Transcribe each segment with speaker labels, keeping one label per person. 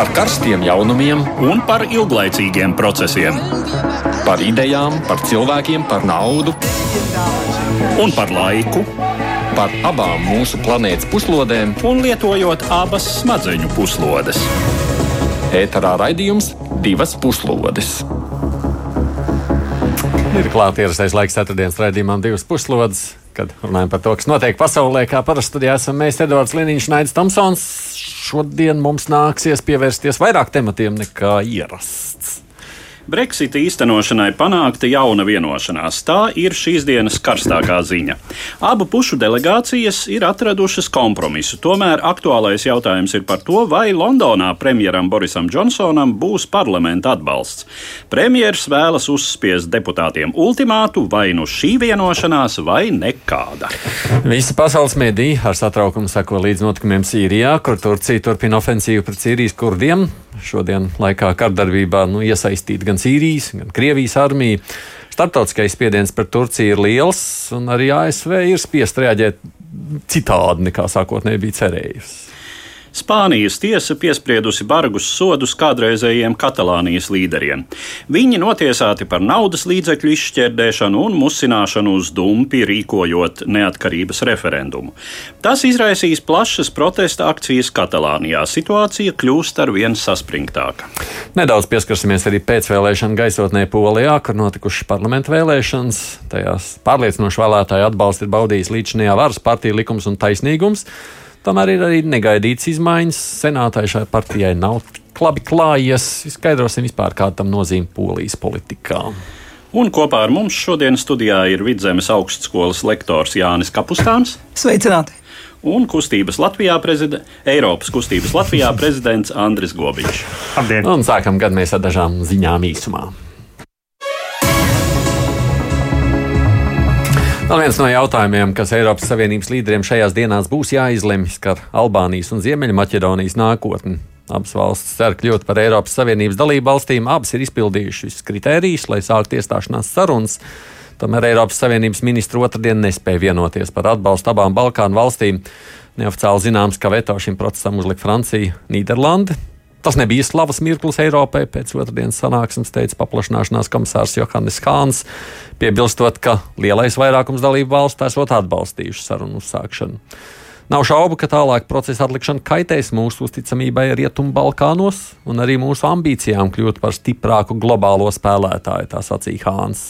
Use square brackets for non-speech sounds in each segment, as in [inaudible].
Speaker 1: par karstiem jaunumiem
Speaker 2: un par ilglaicīgiem procesiem.
Speaker 1: Par idejām, par cilvēkiem, par naudu
Speaker 2: un par laiku.
Speaker 1: Par abām mūsu planētas puslodēm,
Speaker 2: un lietojot abas smadzeņu puslodes.
Speaker 1: Ēterā raidījums divas puslodes.
Speaker 3: Ir klāts ierastais laiks ceturtdienas raidījumam, divas puslodes, kad runājam par to, kas notiek pasaulē. Kā parasti studijā esam mēs, Edvards Liniņš, Naidis Tomsons. Šodien mums nāksies pievērsties vairāk tematiem nekā ierasts.
Speaker 2: Brexit īstenošanai panākta jauna vienošanās. Tā ir šīs dienas karstākā ziņa. Abu pušu delegācijas ir atradušas kompromisu. Tomēr aktuālais jautājums ir par to, vai Londonā premjeram Borisam Džonsonam būs parlamenta atbalsts. Premjeras vēlas uzspiest deputātiem ultimātu vai nu šī vienošanās, vai nekāda.
Speaker 3: Visa pasaules medija ar satraukumu sako līdz notikumiem Sīrijā, kur Turcija turpina ofensīvu pret Sīrijas kurdiem šodien laikā kardarbībā nu, iesaistīta gan Sīrijas, gan Krievijas armija. Startautiskais spiediens par Turciju ir liels, un arī ASV ir spiest reaģēt citādi nekā sākotnēji bija cerējusi.
Speaker 2: Spānijas tiesa piespriedusi bargus sodus kādreizējiem Katalānijas līderiem. Viņi notiesāti par naudas līdzekļu izšķērdēšanu un musināšanu uz dumpi, rīkojot neatkarības referendumu. Tas izraisīs plašas protesta akcijas Katalānijā. Situācija kļūst ar vien saspringtāka.
Speaker 3: Nedaudz pieskarsimies arī pēcvēlēšana gaisotnē Polijā, kur notikušas parlamenta vēlēšanas. Tajās pārliecinoši vēlētāju atbalstu ir baudījis līdzinājā varas partija likums un taisnīgums. Tomēr ir arī negaidīts izmaiņas. Senātai šai partijai nav labi klājies. Skaidrosim vispār, kāda tam nozīme polijas politikā.
Speaker 2: Un kopā ar mums šodien studijā ir Vidzemes augstskolas lektors Jānis Kapustāns.
Speaker 4: Sveicināti!
Speaker 2: Un kustības Latvijā prezidents, Eiropas kustības Latvijā prezidents Andris Gobiņš.
Speaker 3: Un sākam gadu mēs ar dažām ziņām īsumā. Vēl viens no jautājumiem, kas Eiropas Savienības līderiem šajās dienās būs jāizlemj, skar Albānijas un Ziemeļmaķedonijas nākotni. Abas valstis cer kļūt par Eiropas Savienības dalību valstīm. Abas ir izpildījušas kritērijus, lai sāktu iestāšanās sarunas. Tomēr Eiropas Savienības ministri otrdien nespēja vienoties par atbalstu abām Balkānu valstīm. Neoficiāli zināms, ka veto šim procesam uzlika Francija, Nīderlande, Tas nebija slavas mirklis Eiropai. Pēc otrdienas sanāksmes teica paplašināšanās komisārs Johannes Hāns, piebilstot, ka lielais vairākums dalību valstu esot atbalstījuši sarunu uzsākšanu. Nav šaubu, ka tālāk procesa atlikšana kaitēs mūsu uzticamībai Rietumbalkānos un arī mūsu ambīcijām kļūt par stiprāku globālo spēlētāju, tā sacīja Hāns.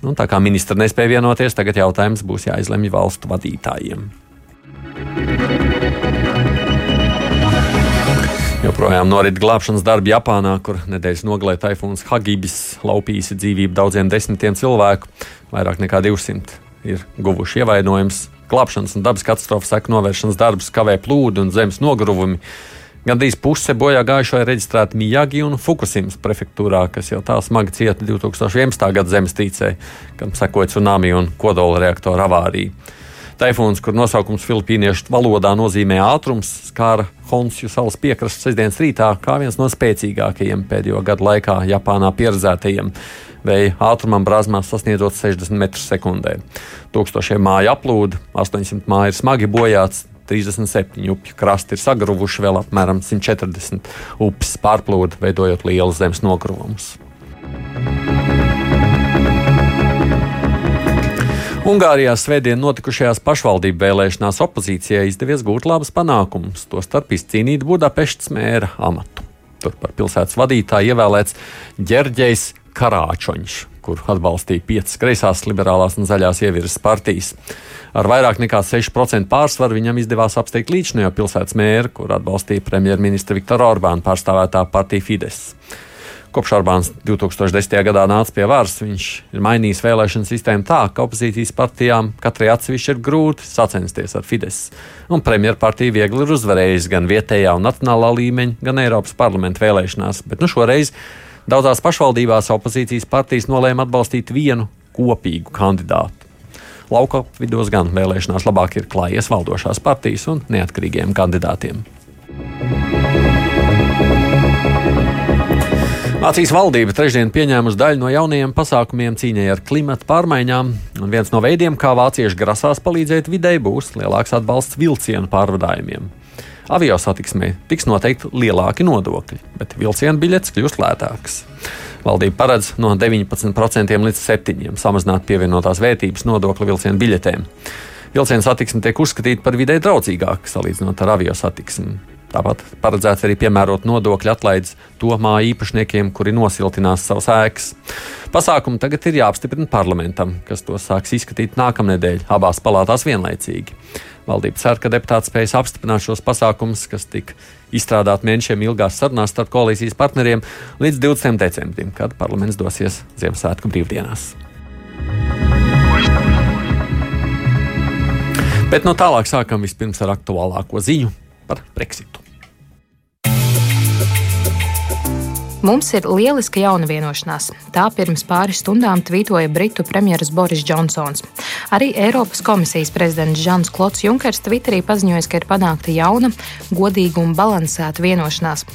Speaker 3: Nu, tā kā ministri nespēja vienoties, tagad jautājums būs jāizlemj valstu vadītājiem. Joprojām norit glābšanas darbi Japānā, kur nedēļas nogalē taifūns Hagibis laupījis dzīvību daudziem desmitiem cilvēku. Vairāk nekā 200 ir guvuši ievainojums. Glābšanas un dabas katastrofas seku novēršanas darbus kavē plūdi un zemes nogruvumi. Gandrīz puse bojā gājušo ir reģistrēta Mijagi un Fukusimas prefektūrā, kas jau tā smagi cieta 2011. gada zemestrīcē, kam sekoja tsunami un kodola reaktora avārija. Taifūns, kur nosaukums filipīniešu valodā nozīmē ātrums, skāra Honsju salas piekrastes sestdienas rītā kā viens no spēcīgākajiem pēdējo gadu laikā Japānā pieredzētajiem. Vēja ātrumam brāzmās sasniedzot 60 metrus sekundē. Tūkstošiem māju aplūda, 800 māju ir smagi bojāts, 37 upju krasti ir sagruvuši, vēl apmēram 140 upes pārplūda, veidojot lielus zemes nogruvumus. Ungārijā svētdien notikušajās pašvaldību vēlēšanās opozīcijai izdevies gūt labus panākumus, tostarp izcīnīt Budapestas mēra amatu. Tur par pilsētas vadītāju ievēlēts Ģerģejs Karāčoņš, kur atbalstīja piecas kreisās liberālās un zaļās ievirzes partijas. Ar vairāk nekā 6% pārsvaru viņam izdevās apsteigt līdzinējo pilsētas mēru, kur atbalstīja premjerministra Viktora Orbāna pārstāvētā partija Fides. Kopš Orbāns 2010. gadā nāca pie varas, viņš ir mainījis vēlēšanu sistēmu tā, ka opozīcijas partijām katrai atsevišķi ir grūti sacensties ar Fides. Un premjerpartija viegli ir uzvarējusi gan vietējā un nacionālā līmeņa, gan Eiropas parlamenta vēlēšanās. Bet nu, šoreiz daudzās pašvaldībās opozīcijas partijas nolēma atbalstīt vienu kopīgu kandidātu. Lauka vidos gan vēlēšanās labāk ir klājies valdošās partijas un neatkarīgiem kandidātiem. Vācijas valdība trešdien pieņēmusi daļu no jaunajiem pasākumiem cīņai ar klimatu pārmaiņām, un viens no veidiem, kā vācieši grasās palīdzēt videi, būs lielāks atbalsts vilcienu pārvadājumiem. Avio satiksmē tiks noteikti lielāki nodokļi, bet vilcienu biļetes kļūs lētākas. Valdība paredz no 19% līdz 7% samazināt pievienotās vērtības nodokli vilcienu biļetēm. Vilcienu satiksme tiek uzskatīta par vidē draudzīgāku salīdzinot ar avio satiksmi. Tāpat paredzēts arī piemērot nodokļu atlaides to māju īpašniekiem, kuri nosiltinās savas ēkas. Pasākumi tagad ir jāapstiprina parlamentam, kas to sāks izskatīt nākamnedēļ abās palātās vienlaicīgi. Valdība cer, ka deputāti spēs apstiprināt šos pasākumus, kas tika izstrādāti mēnešiem ilgās sarunās starp koalīcijas partneriem līdz 20. decembrim, kad parlaments dosies Ziemassvētku brīvdienās. Bet no tālāk sākam vispirms ar aktuālāko ziņu par Brexitu.
Speaker 4: Mums ir lieliska jauna vienošanās. Tā pirms pāris stundām tvītoja Britu premjerministrs Boris Džonsons. Arī Eiropas komisijas prezidents Žans Klots Junkers Twitterī paziņoja, ka ir panākta jauna, godīga un balansēta vienošanās.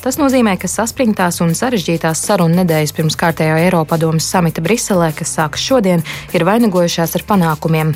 Speaker 4: Tas nozīmē, ka saspringtās un sarežģītās sarunu nedēļas pirms kārtējā Eiropadomas samita Briselē, kas sākas šodien, ir vainagojušās ar panākumiem.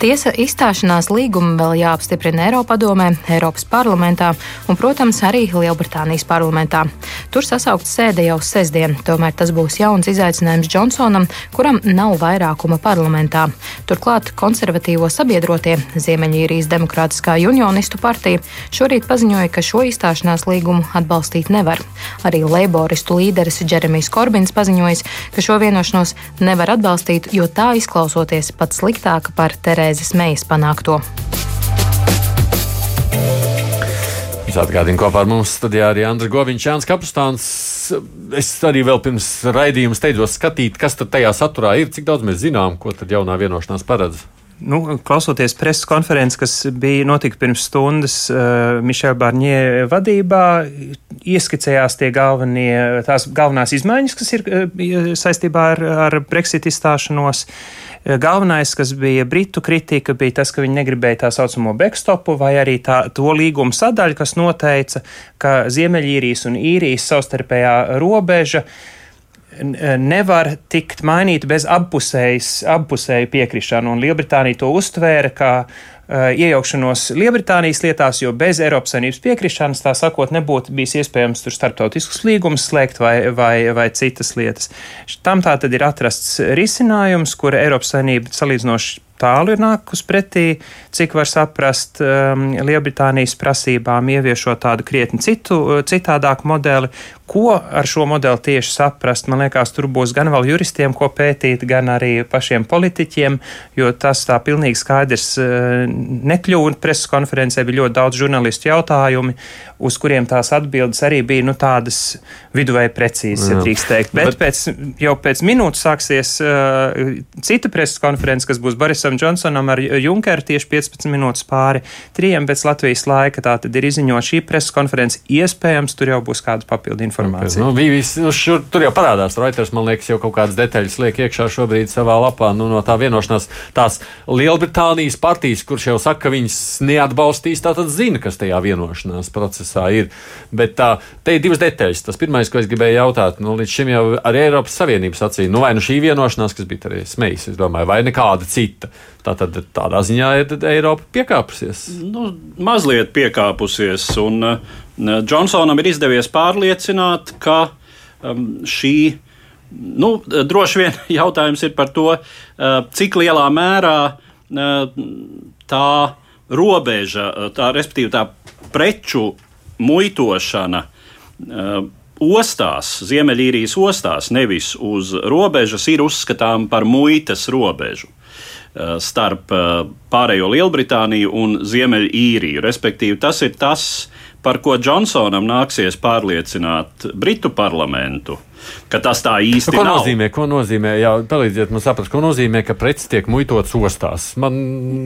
Speaker 4: Tiesa izstāšanās līgumu vēl jāapstiprina Eiropadomē, Eiropas parlamentā un, protams, arī Lielbritānijas parlamentā. Tur sasaukt atsaukta sēde jau sestdien, tomēr tas būs jauns izaicinājums Džonsonam, kuram nav vairākuma parlamentā. Turklāt konservatīvo sabiedrotie Ziemeļīrijas Demokrātiskā unionistu partija šorīt paziņoja, ka šo izstāšanās līgumu atbalstīt nevar. Arī leiboristu līderis Džeremijs Korbins paziņojis, ka šo vienošanos nevar atbalstīt, jo tā izklausoties pat sliktāka par Terēzes Meijas panākto.
Speaker 3: Es atgādinu, kopā ar mums studijā arī Andris Goviņš, Jānis Kapustāns. Es arī vēl pirms raidījuma steidzos skatīt, kas tajā saturā ir, cik daudz mēs zinām, ko tad jaunā vienošanās paredz.
Speaker 5: Nu, klausoties preses konferences, kas bija notika pirms stundas uh, Mišela Barņē vadībā, ieskicējās tie galvenie, tās galvenās izmaiņas, kas ir uh, saistībā ar, ar Brexit izstāšanos. Uh, Eh, galvenais, kas bija Britu kritika, bija tas, ka viņi negribēja tā saucamo backstopu vai arī tā, to līgumu sadaļu, kas noteica, ka Ziemeļīrijas un īrijas savstarpējā robeža eh, nevar tikt mainīta bez abpusēju piekrišanu, Lielbritānija to uztvēra kā Uh, iejaukšanos Lielbritānijas lietās, jo bez Eiropas Savienības piekrišanas, tā sakot, nebūtu bijis iespējams tur starptautiskus līgumus slēgt vai, vai, vai citas lietas. Tam tā tad ir atrasts risinājums, kur Eiropas Savienība salīdzinoši tālu ir nākus pretī, cik var saprast, um, Lielbritānijas prasībām ieviešot tādu krietni citu, citādāku modeli. Ko ar šo modeli tieši saprast? Man liekas, tur būs gan vēl juristiem, ko pētīt, gan arī pašiem politiķiem, jo tas tā pilnīgi skaidrs uh, nekļūst. Preses konferencē bija ļoti daudz žurnālistu jautājumu, uz kuriem tās atbildes arī bija nu, tādas viduvēji precīzas, ja drīkst teikt. Bet, Bet pēc, jau pēc minūtes sāksies uh, cita preses konference, kas būs Borisam Borisam Džonsonam ar Junkeru tieši 15 minūtes pāri trijiem pēc Latvijas laika. Tā tad ir izziņota šī preses konference. Iespējams, tur jau būs kāda papildu informācija.
Speaker 3: Nu, vis, nu, šur, tur jau parādās Reuters, man liekas, jau kaut kādas detaļas liek iekšā šobrīd savā lapā. Nu, no tā vienošanās tās Lielbritānijas partijas, kurš jau saka, ka viņas neatbalstīs, tātad zina, kas tajā vienošanās procesā ir. Bet tā, te ir divas detaļas. Tas pirmais, ko es gribēju jautāt, nu, līdz šim jau arī Eiropas Savienības acīm, nu, vai nu šī vienošanās, kas bija arī smejas, es domāju, vai nekāda cita. Tātad tādā ziņā ir Eiropa piekāpusies.
Speaker 2: Nu, mazliet piekāpusies, un Džonsonam ir izdevies pārliecināt, ka um, šī. Nu, droši vien [laughs] jautājums ir par to, uh, cik lielā mērā uh, tā robeža, tā, respektīvi tā preču muitošana ostās, Ziemeļīrijas ostās, nevis uz robežas, ir uzskatām par muitas robežu. Eh, starp eh, pārējo Lielbritāniju un Ziemeļīriju. Respektīvi, tas ir tas, par ko Džonsonam nāksies pārliecināt Britu parlamentu. Tas tā īsti
Speaker 3: ko
Speaker 2: nav.
Speaker 3: nozīmē. Ko nozīmē? Jā, palīdziet man saprast, ko nozīmē, ka preces tiek muitotas ostās. Man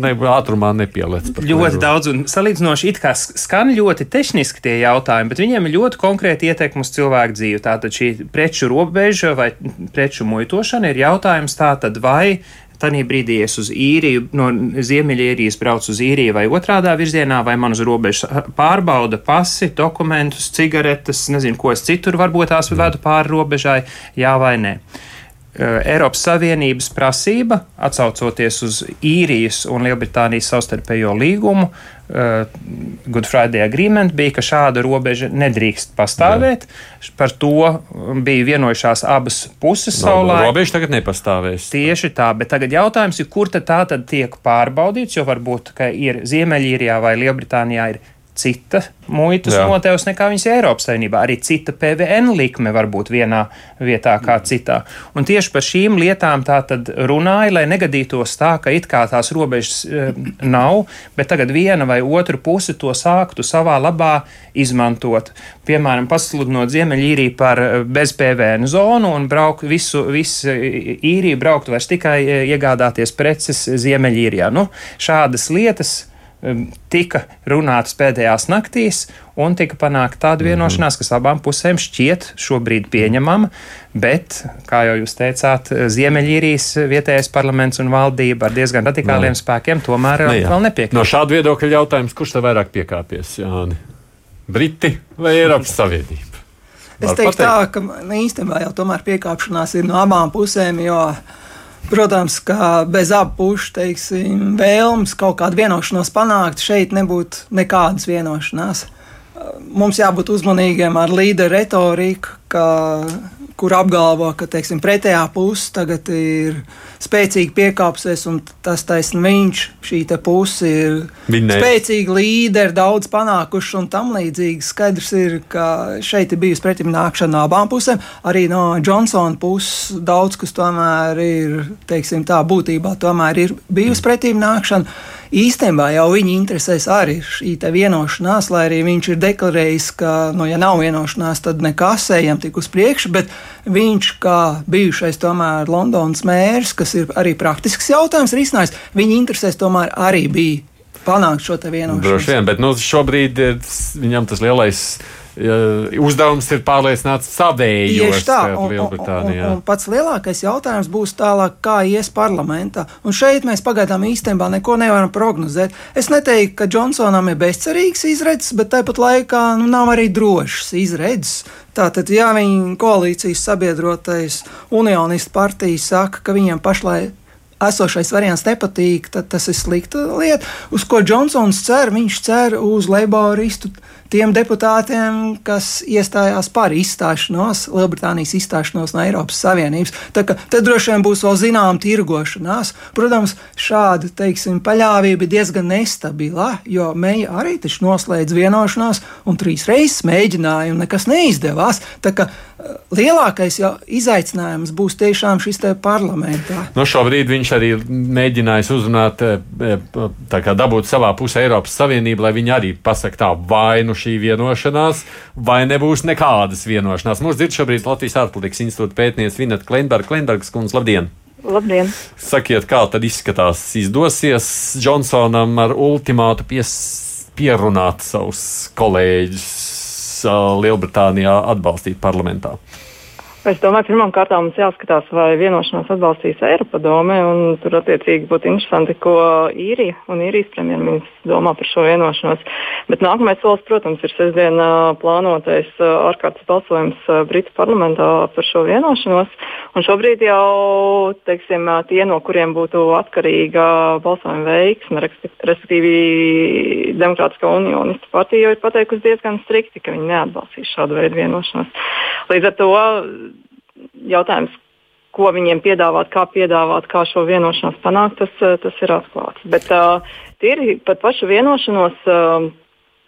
Speaker 3: ne, ātrumā nepieliec.
Speaker 5: Ļoti daudz, un salīdzinoši it kā skan ļoti tehniski tie jautājumi, bet viņiem ir ļoti konkrēti ietekmi uz cilvēku dzīvi. Tātad šī preču robeža vai preču muitošana ir jautājums tātad vai Tanī brīdī es uz īriju, no Ziemeļīrijas braucu uz īriju vai otrādā virzienā, vai man uz robežas pārbauda pasi, dokumentus, cigaretes, nezinu, ko es citur varbūt tās vedu pāri robežai, jā vai nē. Eiropas Savienības prasība, atcaucoties uz īrijas un Lielbritānijas savstarpējo līgumu, uh, Good Friday Agreement, bija, ka šāda robeža nedrīkst pastāvēt. Jā. Par to bija vienojušās abas puses
Speaker 3: no,
Speaker 5: savulaik.
Speaker 3: Robeža tagad nepastāvēs.
Speaker 5: Tieši tā, bet tagad jautājums ir, kur tad tā tad tiek pārbaudīts, jo varbūt, ka ir Ziemeļīrijā vai Lielbritānijā ir cita muitas notevs nekā viņas Eiropas Savienībā. Arī cita PVN likme var būt vienā vietā kā citā. Un tieši par šīm lietām tā tad runāja, lai negadītos tā, ka it kā tās robežas e, nav, bet tagad viena vai otra puse to sāktu savā labā izmantot. Piemēram, pasludinot Ziemeļīriju par e, bez PVN zonu un braukt visu, visu īriju braukt vairs tikai iegādāties preces Ziemeļīrijā. Nu, šādas lietas tika runāts pēdējās naktīs, un tika panākta tāda mhm. vienošanās, kas abām pusēm šķiet šobrīd pieņemama, bet, kā jau jūs teicāt, Ziemeļīrijas vietējais parlaments un valdība ar diezgan radikāliem no. spēkiem tomēr ne, vēl nepiekrīt.
Speaker 3: No šāda viedokļa jautājums, kurš te vairāk piekāpjas, Jāni? Briti vai Eiropas Savienība?
Speaker 6: Es teiktu tā, ka īstenībā jau tomēr piekāpšanās ir no abām pusēm, jo Protams, ka bez abu pušu teiksim, vēlmes kaut kādu vienošanos panākt, šeit nebūtu nekādas vienošanās. Mums jābūt uzmanīgiem ar līderu retoriku, ka kur apgalvo, ka teiksim, pretējā puse tagad ir spēcīgi piekāpsies, un tas taisn viņš, šī puse ir Vinēja. spēcīgi līderi, daudz panākuši un tam līdzīgi. Skaidrs ir, ka šeit ir bijusi pretim nākšana no abām pusēm, arī no Johnsona puses daudz, kas tomēr ir, teiksim tā, būtībā tomēr ir bijusi pretim nākšana īstenībā jau viņa interesēs arī šī vienošanās, lai arī viņš ir deklarējis, ka, nu, ja nav vienošanās, tad nekas ejam tik uz priekšu, bet viņš, kā bijušais tomēr Londonas mērs, kas ir arī praktisks jautājums, ir izsnājis, viņa interesēs tomēr arī bija panākt šo vienošanos.
Speaker 3: Droši vien, bet nu, šobrīd viņam tas lielais uzdevums ir pārliecināt savējos.
Speaker 6: Tieši tā, un, un, un, un pats lielākais jautājums būs tālāk, kā ies parlamentā. Un šeit mēs pagaidām īstenībā neko nevaram prognozēt. Es neteiktu, ka Džonsonam ir bezcerīgs izredzes, bet tāpat laikā nu, nav arī drošs izredzes. Tātad, ja viņa koalīcijas sabiedrotais unionistu partija saka, ka viņiem pašlaik esošais variants nepatīk, tad tas ir slikta lieta. Uz ko Džonsons cer? Viņš cer uz laboristu tiem deputātiem, kas iestājās par izstāšanos, Lielbritānijas izstāšanos no Eiropas Savienības. Tā droši vien būs vēl zināma tirgošanās. Protams, šāda teiksim, paļāvība ir diezgan nestabila, jo Meija arī noslēdz vienošanās un trīs reizes mēģināja, un nekas neizdevās. Tā kā eh, lielākais izaicinājums būs tiešām šis parlamentā.
Speaker 3: No nu, šobrīd viņš arī mēģinājis uzrunāt, eh, eh, kā dabūt savā pusē Eiropas Savienību, lai viņi arī pasakā tā vainu šī vienošanās, vai nebūs nekādas vienošanās. Mūsu dzird šobrīd Latvijas ārpolitikas institūta pētniece Vineta Kleinberga. Kleinbergas kundze, labdien!
Speaker 7: Labdien!
Speaker 3: Sakiet, kā tad izskatās? Izdosies Džonsonam ar ultimātu pies, pierunāt savus kolēģus Lielbritānijā atbalstīt parlamentā?
Speaker 7: Es domāju, pirmām kārtām mums jāskatās, vai vienošanās atbalstīs Eiropadome, un tur attiecīgi būtu interesanti, ko īrija un īrijas premjerministrs domā par šo vienošanos. Bet nākamais solis, protams, ir sestdien plānotais ārkārtas balsojums Britu parlamentā par šo vienošanos. Un šobrīd jau teiksim, tie, no kuriem būtu atkarīga balsojuma veiksme, respektīvi Demokrātiskā unionistu partija, jau ir pateikusi diezgan strikti, ka viņi neatbalstīs šādu veidu vienošanos. Līdz ar to jautājums, ko viņiem piedāvāt, kā piedāvāt, kā šo vienošanos panākt, tas, eh, tas ir atklāts. Bet uh, tīri par pašu vienošanos, uh,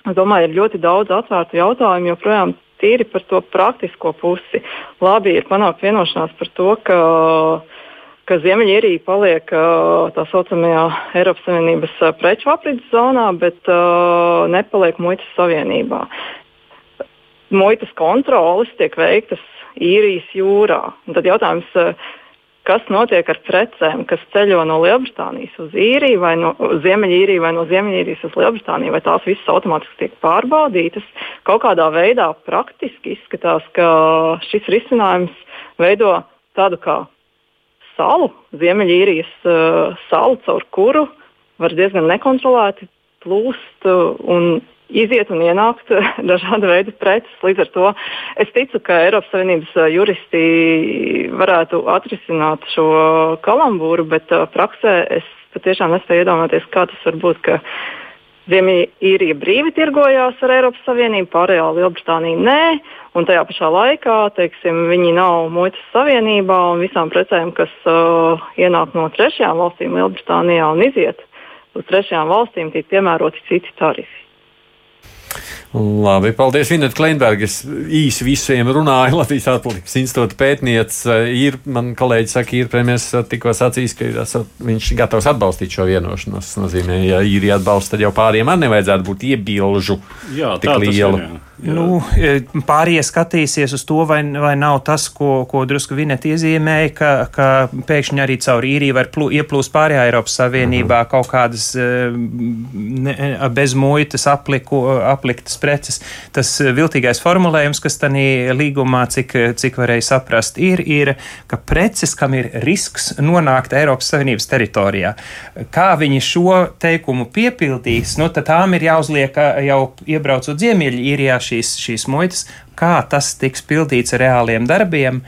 Speaker 7: es domāju, ir ļoti daudz atvērtu jautājumu joprojām. Tīri par to praktisko pusi. Labi ir panākt vienošanās par to, ka, ka Ziemeļīrija paliek tā saucamajā Eiropas Savienības preču aprits zonā, bet uh, nepaliek muitas savienībā. Muitas kontrolas tiek veiktas īrijas jūrā. Un tad jautājums, eh, kas notiek ar precēm, kas ceļo no Lielbritānijas uz īriju vai no Ziemeļīriju vai no Ziemeļīrijas uz Lielbritāniju, vai tās visas automātiski tiek pārbaudītas. Kaut kādā veidā praktiski izskatās, ka šis risinājums veido tādu kā salu, Ziemeļīrijas uh, salu, caur kuru var diezgan nekontrolēti plūst uh, un iziet un ienākt [laughs] dažāda veida preces. Līdz ar to es ticu, ka Eiropas Savienības juristi varētu atrisināt šo kalambūru, bet uh, praksē es patiešām nespēju iedomāties, kā tas var būt. Ziemeļīrija brīvi tirgojās ar Eiropas Savienību, pārējā Lielbritānija nē, un tajā pašā laikā teiksim, viņi nav muitas savienībā un visām precēm, kas uh, ienāk no trešajām valstīm Lielbritānijā un iziet uz trešajām valstīm, tiek piemēroti citi tarifi.
Speaker 3: Labi, paldies. Vineta Kleinberga. Es īsi visiem runāju. [laughs] Latvijas atpūtas institūta pētniece ir, man kolēģi saka, ir premjeras tikko sacījis, ka esat, viņš gatavs atbalstīt šo vienošanos. Tas nozīmē, ja īri atbalsta, tad jau pāriem man nevajadzētu būt iebilžu
Speaker 2: jā, tik lielu. Ir, jā.
Speaker 5: Jā. Nu, e, pārējie skatīsies uz to, vai, vai nav tas, ko, ko drusku Vineta iezīmēja, ka, ka pēkšņi arī caur īriju var plū, ieplūst pārējā Eiropas Savienībā -hmm. kaut kādas e, ne, bez muitas apliku, apliktas preces. Tas viltīgais formulējums, kas tanī līgumā, cik, cik varēja saprast, ir, ir, ka preces, kam ir risks nonākt Eiropas Savienības teritorijā, kā viņi šo teikumu piepildīs, nu, tad tām ir jāuzliek jau iebraucot Ziemeļīrijā šīs, šīs muitas, kā tas tiks pildīts ar reāliem darbiem.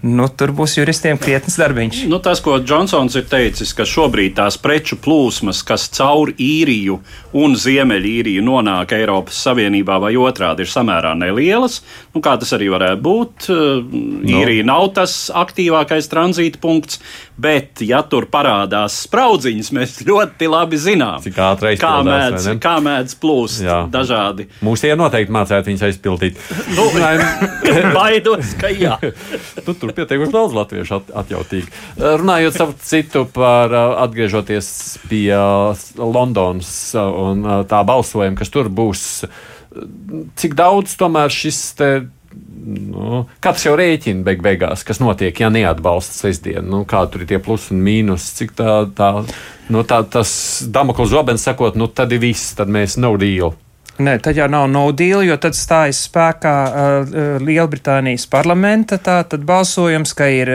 Speaker 5: Nu, tur būs juristiem krietnes darbiņš.
Speaker 2: Nu, tas, ko Džonsons ir teicis, ka šobrīd tās preču plūsmas, kas caur īriju un ziemeļīriju nonāk Eiropas Savienībā vai otrādi, ir samērā nelielas. Nu, kā tas arī varētu būt? Nu. Īrija no. nav tas aktīvākais tranzīta punkts, bet, ja tur parādās spraudziņas, mēs ļoti labi zinām,
Speaker 3: Cik kā,
Speaker 2: mēdz, kā mēdz plūst Jā. dažādi.
Speaker 3: Mūs tie noteikti mācētu viņus aizpildīt. [laughs]
Speaker 2: Nu, [laughs] baidos, ka jā. [laughs]
Speaker 3: nu, tur pietiekami daudz latviešu at, atjautīgi. Eh, runājot savu citu par eh, atgriežoties pie eh, Londonas un tā balsojuma, kas tur būs, cik daudz tomēr šis te. Nu, katrs jau rēķina beig beigās, kas notiek, ja neatbalsta sestdienu. Nu, kā tur ir tie plusi un mīnus, cik tā, tā, nu, tā tas Damoklis Zobens sakot, nu tad ir viss, tad mēs nav deal.
Speaker 5: Nē, tad jau nav no deal, jo tad stājas spēkā uh, Lielbritānijas parlamenta tā, balsojums, ka ir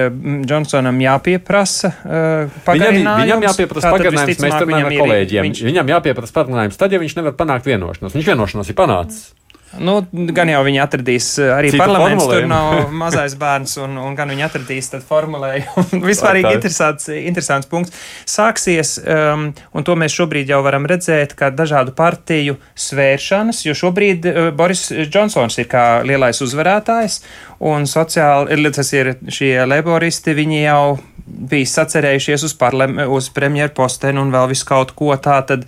Speaker 5: Džonsonam jāpieprasa uh,
Speaker 3: pagarinājums. Viņam, viņam jāpieprasa pagarinājums, mēs tur runājam ar kolēģiem. Viņš... Viņam jāpieprasa pagarinājums tad, ja viņš nevar panākt vienošanos. Viņš vienošanos ir panācis.
Speaker 5: Nu, gan jau viņi atradīs, eh, arī Citu parlaments formulējumu. tur nav [laughs] mazais bērns, un, un gan viņi atradīs formulējumu. [laughs] Vispār interesants, interesants punkts. Sāksies, um, un to mēs šobrīd jau varam redzēt, ka dažādu partiju svēršanas, jo šobrīd uh, Boris Džonsons ir kā lielais uzvarētājs, un sociāli, tas ir šie laboristi, viņi jau bija sacerējušies uz, uz premjeru postenu un vēl visu kaut ko tādu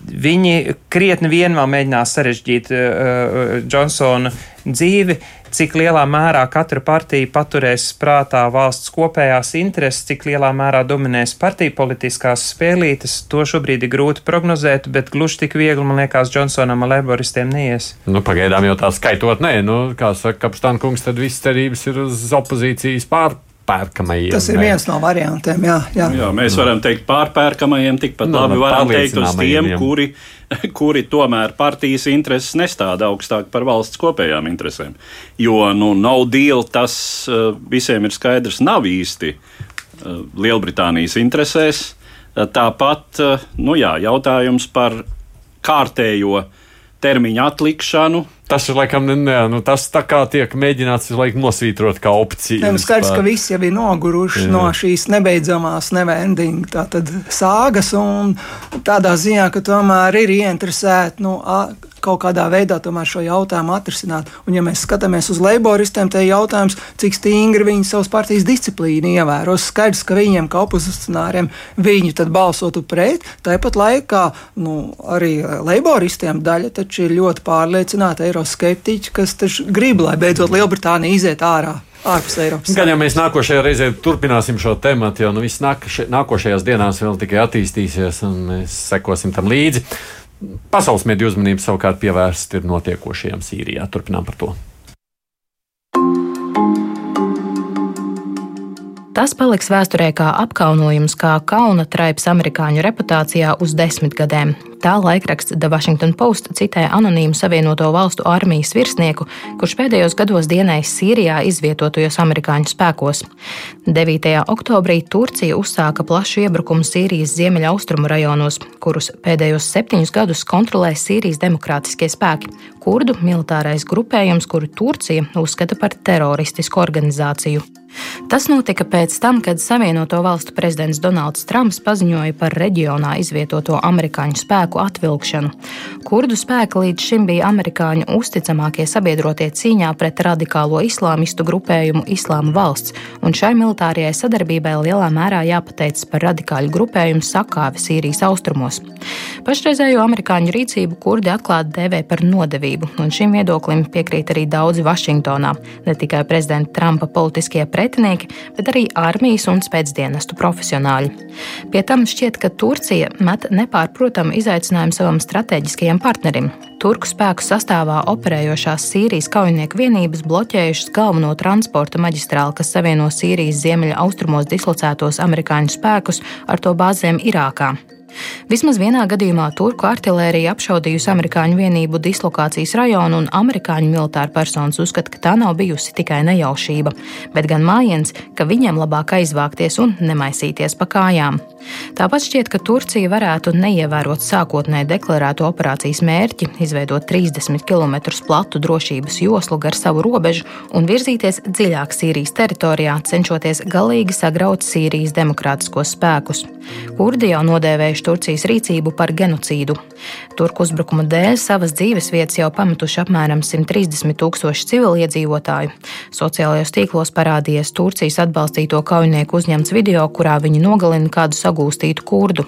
Speaker 5: Viņi krietni vien vēl mēģinās sarežģīt uh, Džonsona dzīvi, cik lielā mērā katra partija paturēs prātā valsts kopējās intereses, cik lielā mērā dominēs partiju politiskās spēlītes, to šobrīd ir grūti prognozēt, bet gluži tik viegli, man liekas, Džonsonam un Leiboristiem neies.
Speaker 3: Nu, pagaidām jau tā skaitot, nē, nu, kā saka Kapstāna kungs, tad viss cerības ir uz opozīcijas pār pārpērkamajiem.
Speaker 6: Tas ir viens no variantiem. Jā, jā.
Speaker 2: jā mēs varam teikt pārpērkamajiem, tikpat no, nu, labi no, varam teikt uz tiem, kuri, [laughs] kuri tomēr partijas intereses nestāda augstāk par valsts kopējām interesēm. Jo nu, no deal tas eh, visiem ir skaidrs, nav īsti eh, Lielbritānijas interesēs. Eh, tāpat nu, jā, jautājums par kārtējo termiņu atlikšanu
Speaker 3: Tas ir laikam, ne, nu, tas tā kā tiek mēģināts laikam, nosvītrot kā opcija.
Speaker 6: Nē, nu, skaidrs, ka visi jau ir noguruši jā. no šīs nebeidzamās nevending sāgas un tādā ziņā, ka tomēr ir ieinteresēti nu, kaut kādā veidā šo jautājumu atrisināt. Un, ja mēs skatāmies uz laboristiem, tad ir jautājums, cik stingri viņi savas partijas disciplīnu ievēros. Skaidrs, ka viņiem, kā opozicionāriem, viņi tad balsotu pret. Tāpat laikā nu, arī laboristiem daļa taču ir ļoti pārliecināta eiroskeptiķi, kas grib, lai beidzot Lielbritānija iziet ārā. Ārpus Eiropas.
Speaker 3: Gan jau mēs nākošajā reizē turpināsim šo tēmu, jo nu, viss nākošajās dienās vēl tikai attīstīsies, un mēs sekosim tam līdzi. Pasaules mediju uzmanību savukārt pievērst ir notiekošajam Sīrijā. Turpinām par to.
Speaker 4: Tas paliks vēsturē kā apkaunojums, kā kauna traips amerikāņu reputācijā uz desmit gadiem. Tā laikraksts The Washington Post citē anonīmu Savienoto Valstu armijas virsnieku, kurš pēdējos gados dienējis Sīrijā izvietotajos amerikāņu spēkos. 9. oktobrī Turcija uzsāka plašu iebrukumu Sīrijas ziemeļaustrumu rajonos, kurus pēdējos septiņus gadus kontrolē Sīrijas demokrātiskie spēki - kurdu militārais grupējums, kuru Turcija uzskata par teroristisku organizāciju. Tas notika pēc tam, kad Savienoto Valstu prezidents Donalds Trumps paziņoja par reģionā izvietoto amerikāņu spēku atvilkšanu. Kurdu spēki līdz šim bija amerikāņu uzticamākie sabiedrotie cīņā pret radikālo islāmistu grupējumu Islāma valsts, un šai militārajai sadarbībai lielā mērā jāpateicas par radikāļu grupējumu sakāvi Sīrijas austrumos. Pašreizējo amerikāņu rīcību kurdi atklāti dēvē par nodevību, un šim viedoklim piekrīt arī daudzi Vašingtonā, ne tikai prezidenta Trumpa politiskie pretinieki, bet arī armijas un spēcdienestu profesionāļi. Pie tam šķiet, ka Turcija met nepārprotamu izaicinājumu savam strateģiskajam partnerim. Turku spēku sastāvā operējošās Sīrijas kaujinieku vienības bloķējušas galveno transporta maģistrāli, kas savieno Sīrijas ziemeļa austrumos dislocētos amerikāņu spēkus ar to bāzēm Irākā. Vismaz vienā gadījumā turku artilērija apšaudījusi amerikāņu vienību dislokācijas rajonu, un amerikāņu militāra personas uzskata, ka tā nav bijusi tikai nejaušība, bet gan mājiens, ka viņiem labāk aizvākties un nemaisīties pa kājām. Tāpat šķiet, ka Turcija varētu neievērot sākotnēji deklarēto operācijas mērķi, izveidot 30 km platu drošības joslu gar savu robežu un virzīties dziļāk Sīrijas teritorijā, cenšoties galīgi sagraut Sīrijas demokrātiskos spēkus. Kurdi jau nodēvējuši Turcijas rīcību par genocīdu. Turku uzbrukuma dēļ savas dzīves vietas jau pametuši apmēram 130 tūkstoši civiliedzīvotāju. Sociālajos tīklos parādījies Turcijas atbalstīto kaujinieku uzņemts video, kurā viņi nogalina kādu sagūstītu kurdu.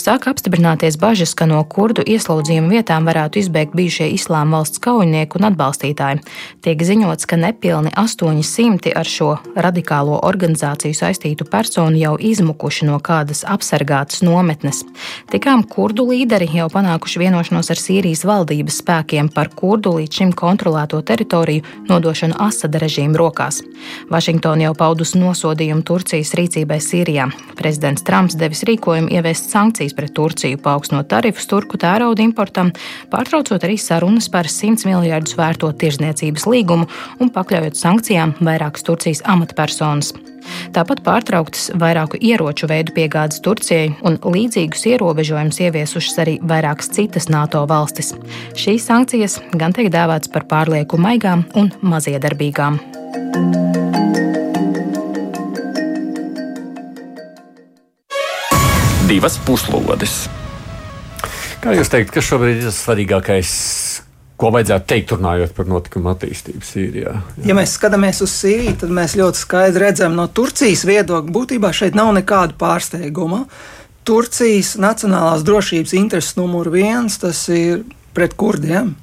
Speaker 4: Sāk apstiprināties bažas, ka no kurdu ieslodzījuma vietām varētu izbēgt bijušie islāma valsts kaujinieki un atbalstītāji. Tiek ziņots, ka nepilni 800 ar šo radikālo organizāciju saistītu personu jau izmukuši no kādas apsargātas nometnes. Tikām kurdu līderi jau panākuši vienošanos ar Sīrijas valdības spēkiem par kurdu līdz šim kontrolēto teritoriju nodošanu Asada režīma rokās. Vašingtona jau paudusi nosodījumu Turcijas rīcībai Sīrijā. Prezidents Trumps devis rīkojumu ieviest sankcijas pret Turciju, paaugstinot tarifus turku tērauda importam, pārtraucot arī sarunas par 100 miljardus vērto tirzniecības līgumu un pakļaujot sankcijām vairākas Turcijas amatpersonas. Tāpat pārtrauktas vairāku ieroču veidu piegādes Turcijai un līdzīgus ierobežojumus ieviesušas arī vairākas citas NATO valstis. Šīs sankcijas gan tiek dēvētas par pārlieku maigām un maziedarbīgām.
Speaker 1: divas puslodes.
Speaker 3: Kā jūs teikt, kas šobrīd ir svarīgākais? Ko vajadzētu teikt, runājot par notikumu attīstību Sīrijā?
Speaker 6: Jā. Ja mēs skatāmies uz Sīriju, tad mēs ļoti skaidri redzam, no Turcijas viedokļa būtībā šeit nav nekāda pārsteiguma. Turcijas nacionālās drošības intereses numur viens tas ir pret kurdiem.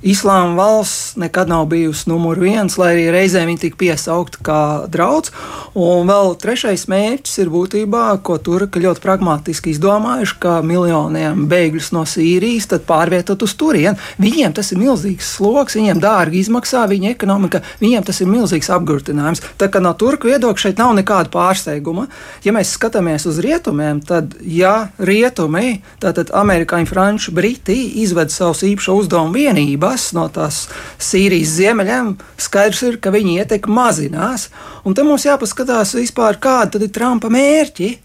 Speaker 6: Islāma valsts nekad nav bijusi numur viens, lai arī reizēm viņa tika piesaukta kā draudz. Un vēl trešais mērķis ir būtībā, ko turki ļoti pragmatiski izdomājuši, ka miljoniem bēgļus no Sīrijas pārvietot uz turieni. Viņiem tas ir milzīgs sloks, viņiem dārgi izmaksā viņa ekonomika, viņiem tas ir milzīgs apgrūtinājums. Tā kā no turku viedokļa šeit nav nekāda pārsteiguma. Ja mēs skatāmies uz rietumiem, tad, ja rietumi, tātad amerikāņi, franči, briti izved savus īpašo uzdevumu vienību, kas no tās Sīrijas ziemeļiem, skaidrs ir, ka viņa ietekme mazinās. Un te mums jāpaskatās vispār, kāda ir Trumpa mērķi.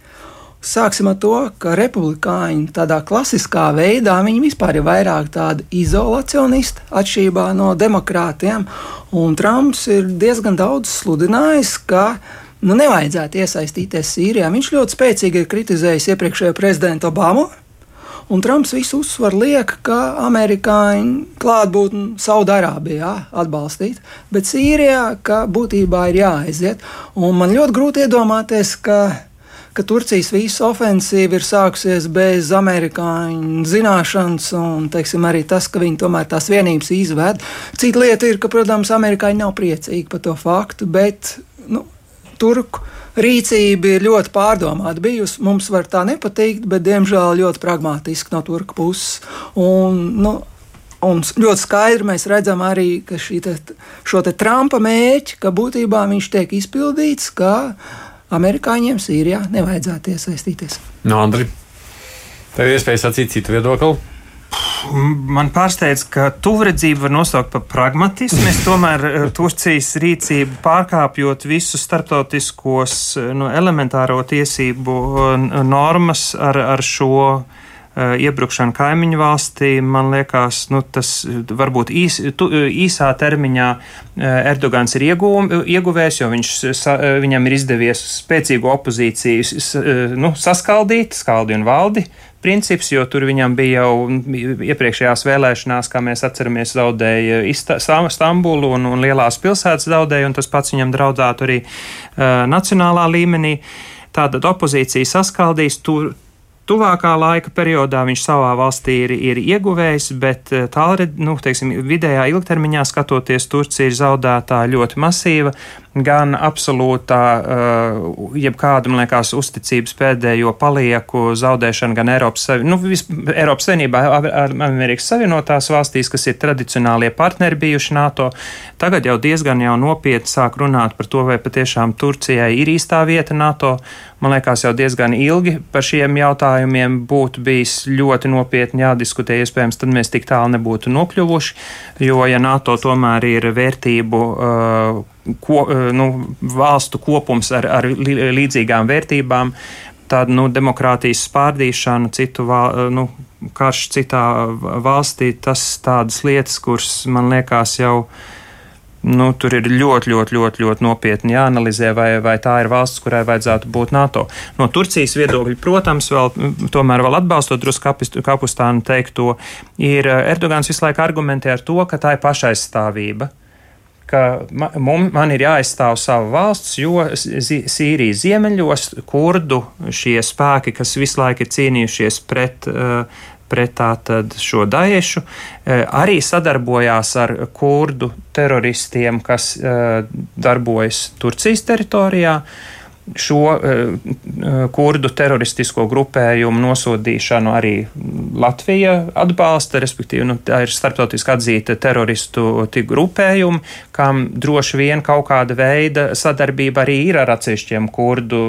Speaker 6: Sāksim ar to, ka republikāņi tādā klasiskā veidā viņi vispār ir vairāk tādi izolacionisti atšķirībā no demokrātiem. Un Trumps ir diezgan daudz sludinājis, ka nu, nevajadzētu iesaistīties Sīrijā. Viņš ļoti spēcīgi ir kritizējis iepriekšējo prezidentu Obamu Un Trumps visu uzsvaru liek, ka amerikāņu klātbūtni Saudārābijā atbalstīt, bet Sīrijā, ka būtībā ir jāaiziet. Un man ļoti grūti iedomāties, ka ka Turcijas visa ofensīva ir sākusies bez amerikāņu zināšanas, un teiksim, arī tas, ka viņi tomēr tās vienības izved. Cita lieta ir, ka, protams, amerikāņi nav priecīgi par to faktu, bet nu, turku rīcība ir ļoti pārdomāta bijusi. Mums var tā nepatikt, bet diemžēl ļoti pragmatiski no turka puses. Un, nu, Un ļoti skaidri mēs redzam arī, te, šo te Trumpa mērķi, ka būtībā viņš tiek izpildīts, ka amerikāņiem Sīrijā nevajadzētu iesaistīties.
Speaker 3: No Andri, tev ir iespēja sacīt citu viedokli?
Speaker 5: Man pārsteidz, ka tuvredzību var nosaukt par pragmatismu. Es tomēr eh, Turcijas rīcību pārkāpjot visus starptautiskos nu, elementāro tiesību normas ar, ar šo Eh, iebrukšana kaimiņu valstī, man liekas, nu, tas varbūt īs, tu, īsā termiņā eh, Erdogans ir iegūm, ieguvējis, jo viņš, sa, eh, viņam ir izdevies spēcīgu opozīciju nu, saskaldīt, skaldi un valdi princips, jo tur viņam bija jau iepriekšējās vēlēšanās, kā mēs atceramies, zaudēja Stambulu un, un lielās pilsētas zaudēja, un tas pats viņam draudētu arī uh, nacionālā līmenī. Tātad opozīcija saskaldīs, tur, Tuvākā laika periodā viņš savā valstī ir, ir ieguvējis, bet eh, tālred, nu, teiksim, vidējā ilgtermiņā skatoties, Turcija ir zaudētāja ļoti masīva, gan absolūtā, uh, jebkāda, man liekas, uzticības pēdējo palieku zaudēšana gan Eiropas, nu, vis, Eiropas Savienībā, Amerikas Savienotās valstīs, kas ir tradicionālie partneri bijuši NATO, tagad jau diezgan jau nopietni sāk runāt par to, vai patiešām Turcijai ir īstā vieta NATO. Man liekas, jau diezgan ilgi par šiem jautājumiem būtu bijis ļoti nopietni jādiskutē. Iespējams, tad mēs tik tālu nebūtu nokļuvuši, jo, ja NATO tomēr ir vērtību uh, ko, eh, nu, valstu kopums ar, ar līdzīgām vērtībām, tāda nu, demokrātijas spārdīšana, citu val, eh, nu, karš citā valstī, tas tādas lietas, kuras man liekas jau. Nu, tur ir ļoti, ļoti, ļoti, ļoti nopietni jāanalizē, vai, vai tā ir valsts, kurai vajadzētu būt NATO. No Turcijas viedokļa, protams, vēl, tomēr vēl atbalstot drusku kapustānu teikto, ir eh, Erdogans visu laiku argumentē ar to, ka tā ir pašaizstāvība. Ka man, man ir jāaizstāv sava valsts, jo Sīrijas ziemeļos kurdu šie spēki, kas visu laiku ir cīnījušies pret, eh, pret tātad šo daiešu, eh, arī sadarbojās ar kurdu teroristiem, kas eh, darbojas Turcijas teritorijā šo uh, kurdu teroristisko grupējumu nosodīšanu arī Latvija atbalsta, respektīvi, nu, tā ir starptautiski atzīta teroristu grupējumi, kam droši vien kaut kāda veida sadarbība arī ir ar atsevišķiem kurdu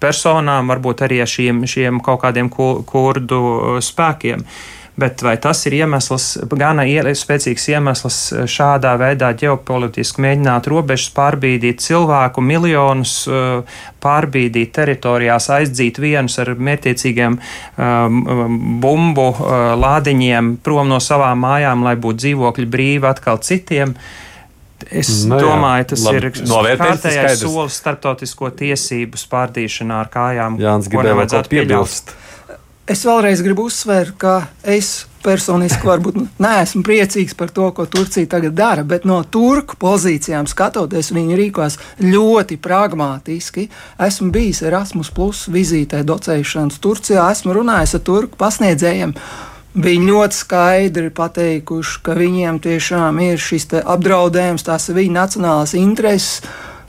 Speaker 5: personām, varbūt arī ar šiem, šiem kaut kādiem kurdu spēkiem. Uh, Bet vai tas ir iemesls, gana spēcīgs iemesls eh, šādā veidā ģeopolitiski mēģināt robežas pārbīdīt cilvēku miljonus, eh, pārbīdīt teritorijās, aizdzīt vienus ar mērķiecīgiem um, bumbu lādiņiem prom no savām mājām, lai būtu dzīvokļi brīvi atkal citiem? Es no nu jā, domāju, tas labi, ir kārtējais solis starptautisko tiesību spārdīšanā ar kājām.
Speaker 3: Jānis gribēja kaut ko piebilst. Pieļaut.
Speaker 6: Es vēlreiz gribu uzsvērt, ka es personiski varbūt neesmu priecīgs par to, ko Turcija tagad dara, bet no turku pozīcijām skatoties, viņi rīkojas ļoti pragmatiski. Esmu bijis Erasmus Plus vizītē, docēšanas Turcijā, esmu runājis ar turku pasniedzējiem. Viņi ļoti skaidri pateikuši, ka viņiem tiešām ir šis apdraudējums, tās ir viņu nacionālās intereses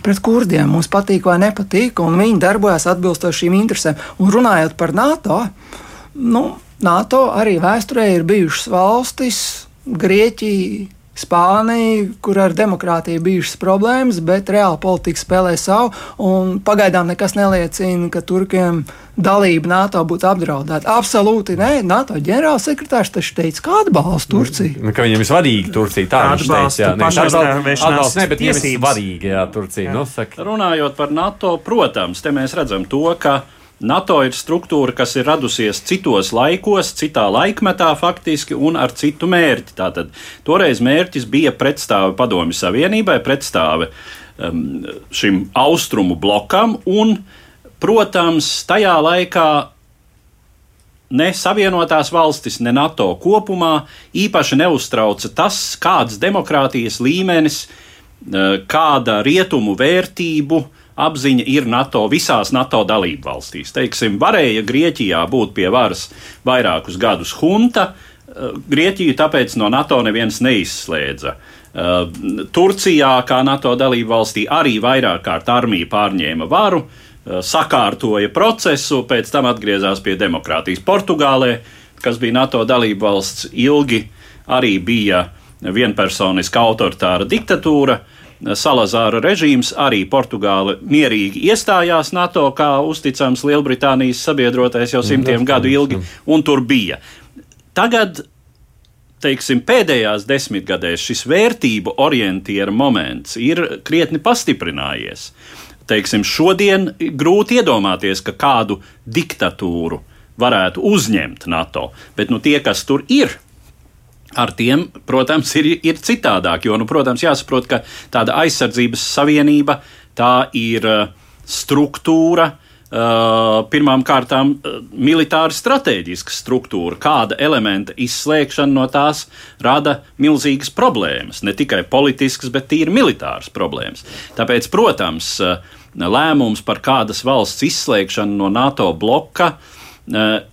Speaker 6: pret kurdiem. Mums patīk vai nepatīk, un viņi darbojas atbilstoši šīm interesēm. Un runājot par NATO, Nu, NATO arī vēsturē ir bijušas valstis, Grieķija, Spānija, kur ar demokrātiju bijušas problēmas, bet reāli politika spēlē savu. Pagaidām nekas neliecina, ka Turkiem dalība NATO būtu apdraudēta. Absolūti nē, NATO ģenerālsekretārs taču teica, ka atbalsta Turciju.
Speaker 3: Nu, ka viņam ir svarīga Turcija. Tā viņš teica, jā, nevis atbalsts, ne, bet viņam ir svarīga, jā, Turcija. Jā. Nu, saka.
Speaker 2: Runājot par NATO, protams, te mēs redzam to, ka NATO ir struktūra, kas ir radusies citos laikos, citā laikmetā faktiski un ar citu mērķi. Tātad toreiz mērķis bija pretstāve Padomju Savienībai, pretstāve um, šim austrumu blokam un, protams, tajā laikā ne Savienotās valstis, ne NATO kopumā īpaši neuztrauca tas, kāds demokrātijas līmenis, uh, kāda rietumu vērtību uh, apziņa ir NATO visās NATO dalību valstīs. Teiksim, varēja Grieķijā būt pie varas vairākus gadus hunta, eh, Grieķiju tāpēc no NATO neviens neizslēdza. Eh, Turcijā, kā NATO dalību valstī, arī vairāk kārt armija pārņēma varu, eh, sakārtoja procesu, pēc tam atgriezās pie demokrātijas. Portugālē, kas bija NATO dalību valsts, ilgi arī bija vienpersoniska autoritāra diktatūra. Uh, Salazāra režīms, arī Portugāla mierīgi iestājās NATO kā uzticams Lielbritānijas sabiedrotais jau simtiem gadu ilgi, un tur bija. Tagad teiksim, pēdējās desmitgadēs šis vērtību orientiera moments ir krietni pastiprinājies. Teiksim, šodien grūti iedomāties, ka kādu diktatūru varētu uzņemt NATO, bet nu, tie, kas tur ir, ar tiem, protams, ir, ir citādāk. Jo, nu, protams, jāsaprot, ka tāda aizsardzības savienība tā ir uh, struktūra. Uh, pirmām kārtām, uh, militāra stratēģiska struktūra, kāda elementa izslēgšana no tās rada milzīgas problēmas. Ne tikai politiskas, bet tīri militāras problēmas. Tāpēc, protams, lēmums par kādas valsts izslēgšanu no NATO bloka Uh,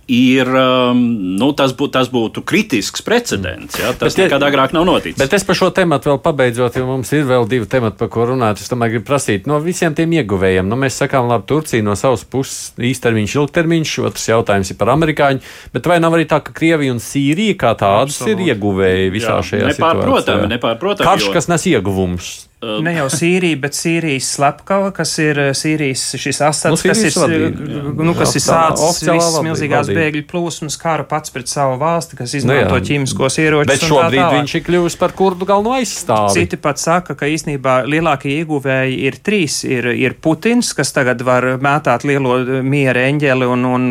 Speaker 2: ir, um, nu, tas, būt, tas būtu kritisks precedents. Ja? Tas bet, nekad agrāk nav noticis.
Speaker 3: Bet es par šo tematu vēl pabeidzot, jo mums ir vēl divi temati, par ko runāt. Es tomēr gribu prasīt no visiem tiem ieguvējiem. Nu, mēs sakām, labi, Turcija no savas puses īstermiņš, ilgtermiņš, otrs jautājums ir par amerikāņu. Bet vai nav arī tā, ka Krievija un Sīrija kā tādas Absolut. ir ieguvēji visā Jā, šajā
Speaker 2: nepārprotami, situācijā? Nepārprotami,
Speaker 3: Karš, jo... kas nes ieguvumus.
Speaker 5: Uh, ne jau Sīrija, bet Sīrijas slepkava, kas ir uh, Sīrijas šis asats, nu, kas ir, uh, nu, kas jā, ir sācis visas milzīgās vadība. bēgļu plūsmas karu pats pret savu valsti, kas nu izmanto nu, ķīmiskos ieročus.
Speaker 3: Bet šobrīd viņš ir kļuvis par kurdu galveno aizstāvi.
Speaker 5: Citi pat saka, ka īstenībā lielākie ieguvēji ir trīs. Ir, ir Putins, kas tagad var mētāt lielo miera eņģeli un, un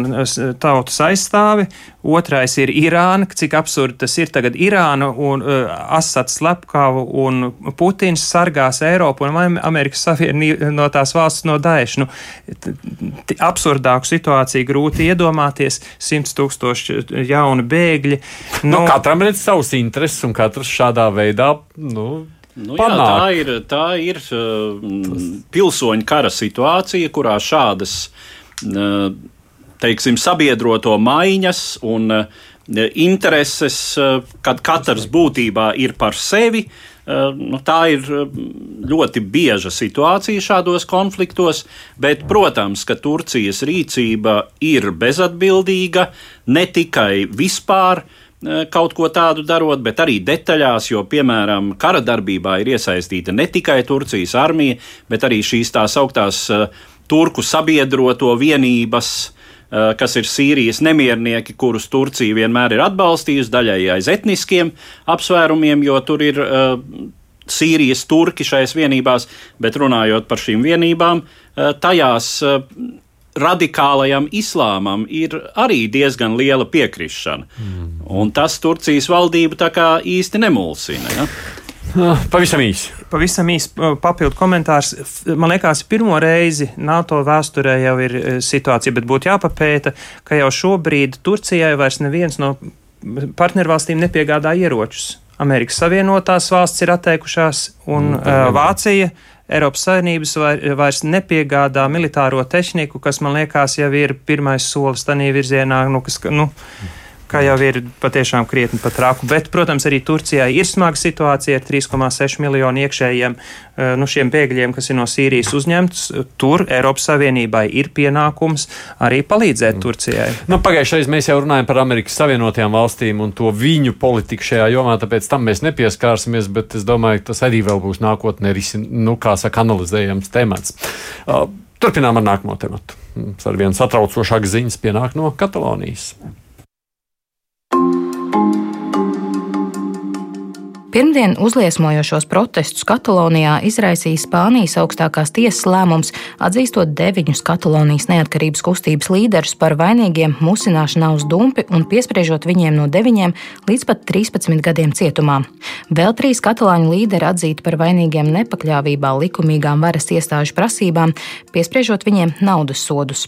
Speaker 5: tautas aizstāvi. Otrais ir Irāna, cik absurdi tas ir tagad Irāna un uh, Asats slepkavu un Putins sargā sargās Eiropu un Amerikas Savienību no tās valsts no Daesh. Nu, absurdāku situāciju grūti iedomāties. Simts tūkstoši jauni bēgļi.
Speaker 3: Nu, nu, katram redz savus intereses un katrs šādā veidā. Nu,
Speaker 2: Nu, jā, tā ir, tā ir uh, pilsoņu kara situācija, kurā šādas uh, teiksim, sabiedroto maiņas un uh, intereses, uh, kad katrs būtībā ir par sevi, Eh, nu, tā ir eh, ļoti bieža situācija šādos konfliktos, bet, protams, ka Turcijas rīcība ir bezatbildīga ne tikai vispār eh, kaut ko tādu darot, bet arī detaļās, jo, piemēram, kara darbībā ir iesaistīta ne tikai Turcijas armija, bet arī šīs tās augtās turku sabiedroto vienības, Eh, kas ir Sīrijas nemiernieki, kurus Turcija vienmēr ir atbalstījusi, daļai aiz etniskiem apsvērumiem, jo tur ir uh, Sīrijas turki šajās vienībās, bet runājot par šīm vienībām, uh, tajās radikālajam islāmam ir arī diezgan liela piekrišana. Mm. Un tas Turcijas valdību tā kā īsti nemulsina. Ja? [laughs]
Speaker 3: Pavisam īsi.
Speaker 5: Pavisam īsi papildu komentārs. Man liekas, pirmo reizi NATO vēsturē jau ir e, situācija, bet būtu jāpapēta, ka jau šobrīd Turcijai vairs neviens no partnervalstīm nepiegādā ieročus. Amerikas Savienotās valsts ir atteikušās, un mm, uh, Vācija, Eiropas Savienības vairs nepiegādā militāro tehniku, kas man liekas jau ir pirmais solis tajā virzienā, nu, kas, nu, mm kā jau ir patiešām krietni pat raku. Bet, protams, arī Turcijai ir smaga situācija ar 3,6 miljonu iekšējiem eh, nu, šiem bēgļiem, kas ir no Sīrijas uzņemts. Tur Eiropas Savienībai ir pienākums arī palīdzēt mm. Turcijai.
Speaker 3: Nu, Pagājušajā mēs jau runājam par Amerikas Savienotajām valstīm un to viņu politiku šajā jomā, tāpēc tam mēs nepieskārsimies, bet es domāju, ka tas arī vēl būs nākotnē, nu, kā saka, analizējams temats. Uh, turpinām ar nākamo tematu. Ar vienu satraucošāku ziņas pienāk no Katalonijas.
Speaker 4: Pirmdien uzliesmojošos protestus Katalonijā izraisīja Spānijas augstākās tiesas lēmums, atzīstot deviņus Katalonijas neatkarības kustības līderus par vainīgiem musināšanā uz dumpi un piespriežot viņiem no 9 līdz pat 13 gadiem cietumā. Vēl trīs katalāņu līderi atzīti par vainīgiem nepakļāvībā likumīgām varas iestāžu prasībām, piespriežot viņiem naudas sodus.